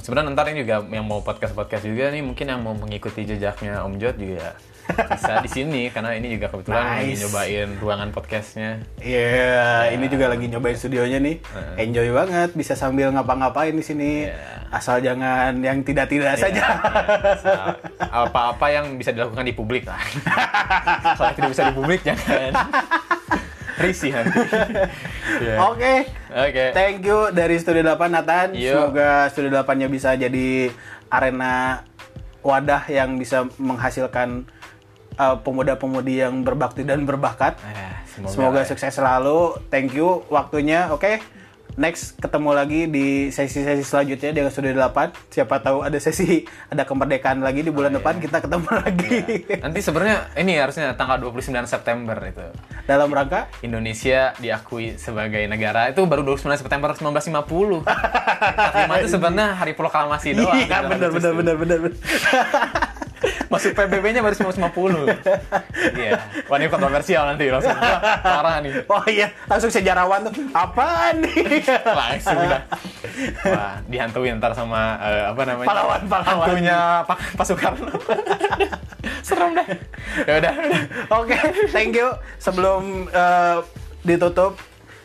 sebenarnya ntar ini juga yang mau podcast podcast juga nih mungkin yang mau mengikuti jejaknya Om Jod juga bisa di sini karena ini juga kebetulan lagi Nice. nyobain ruangan podcastnya Iya, ini juga lagi nyobain studionya nih. Enjoy banget, bisa sambil ngapa-ngapain di sini. Iya. Asal jangan yang tidak-tidak saja. Iya, apa-apa yang bisa dilakukan di publik lah. Kalau tidak bisa di publik jangan risih nanti. Iya. Oke. Oke. Thank you dari Studio 8 Nathan. Yuk. Semoga Studio 8-nya bisa jadi arena wadah yang bisa menghasilkan uh, pemuda-pemudi yang berbakti dan berbakat. Eh, Semoga ya. sukses selalu. Thank you waktunya. Oke. Next ketemu lagi di sesi-sesi selanjutnya dengan Studio 8. Siapa tahu ada sesi ada kemerdekaan lagi di bulan Oh, depan iya. kita ketemu lagi. Nanti sebenarnya ini harusnya tanggal 29 September itu. Dalam rangka Indonesia diakui sebagai negara itu baru 29 September 1950. 45 itu sebenarnya hari proklamasi doang. Iya, benar benar benar benar. benar. Masuk PBB-nya baru 1950. Iya. Wah, ini kontroversial nanti langsung. Parah nih. Oh iya, langsung sejarawan tuh. Apaan nih? langsung udah wah dihantuin ntar sama eh, apa namanya Pahlawan, pahlawan. hantunya Pak Pak Soekarno serem dah ya udah. Oke, thank you. Sebelum eh, ditutup,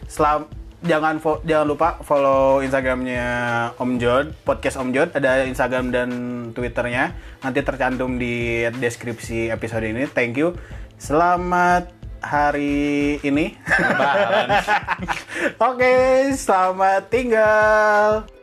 selam jangan fo- jangan lupa follow Instagramnya Om Jod, podcast Om Jod. Ada Instagram dan Twitternya. Nanti tercantum di deskripsi episode ini. Thank you. Selamat hari ini. Oke, selamat tinggal.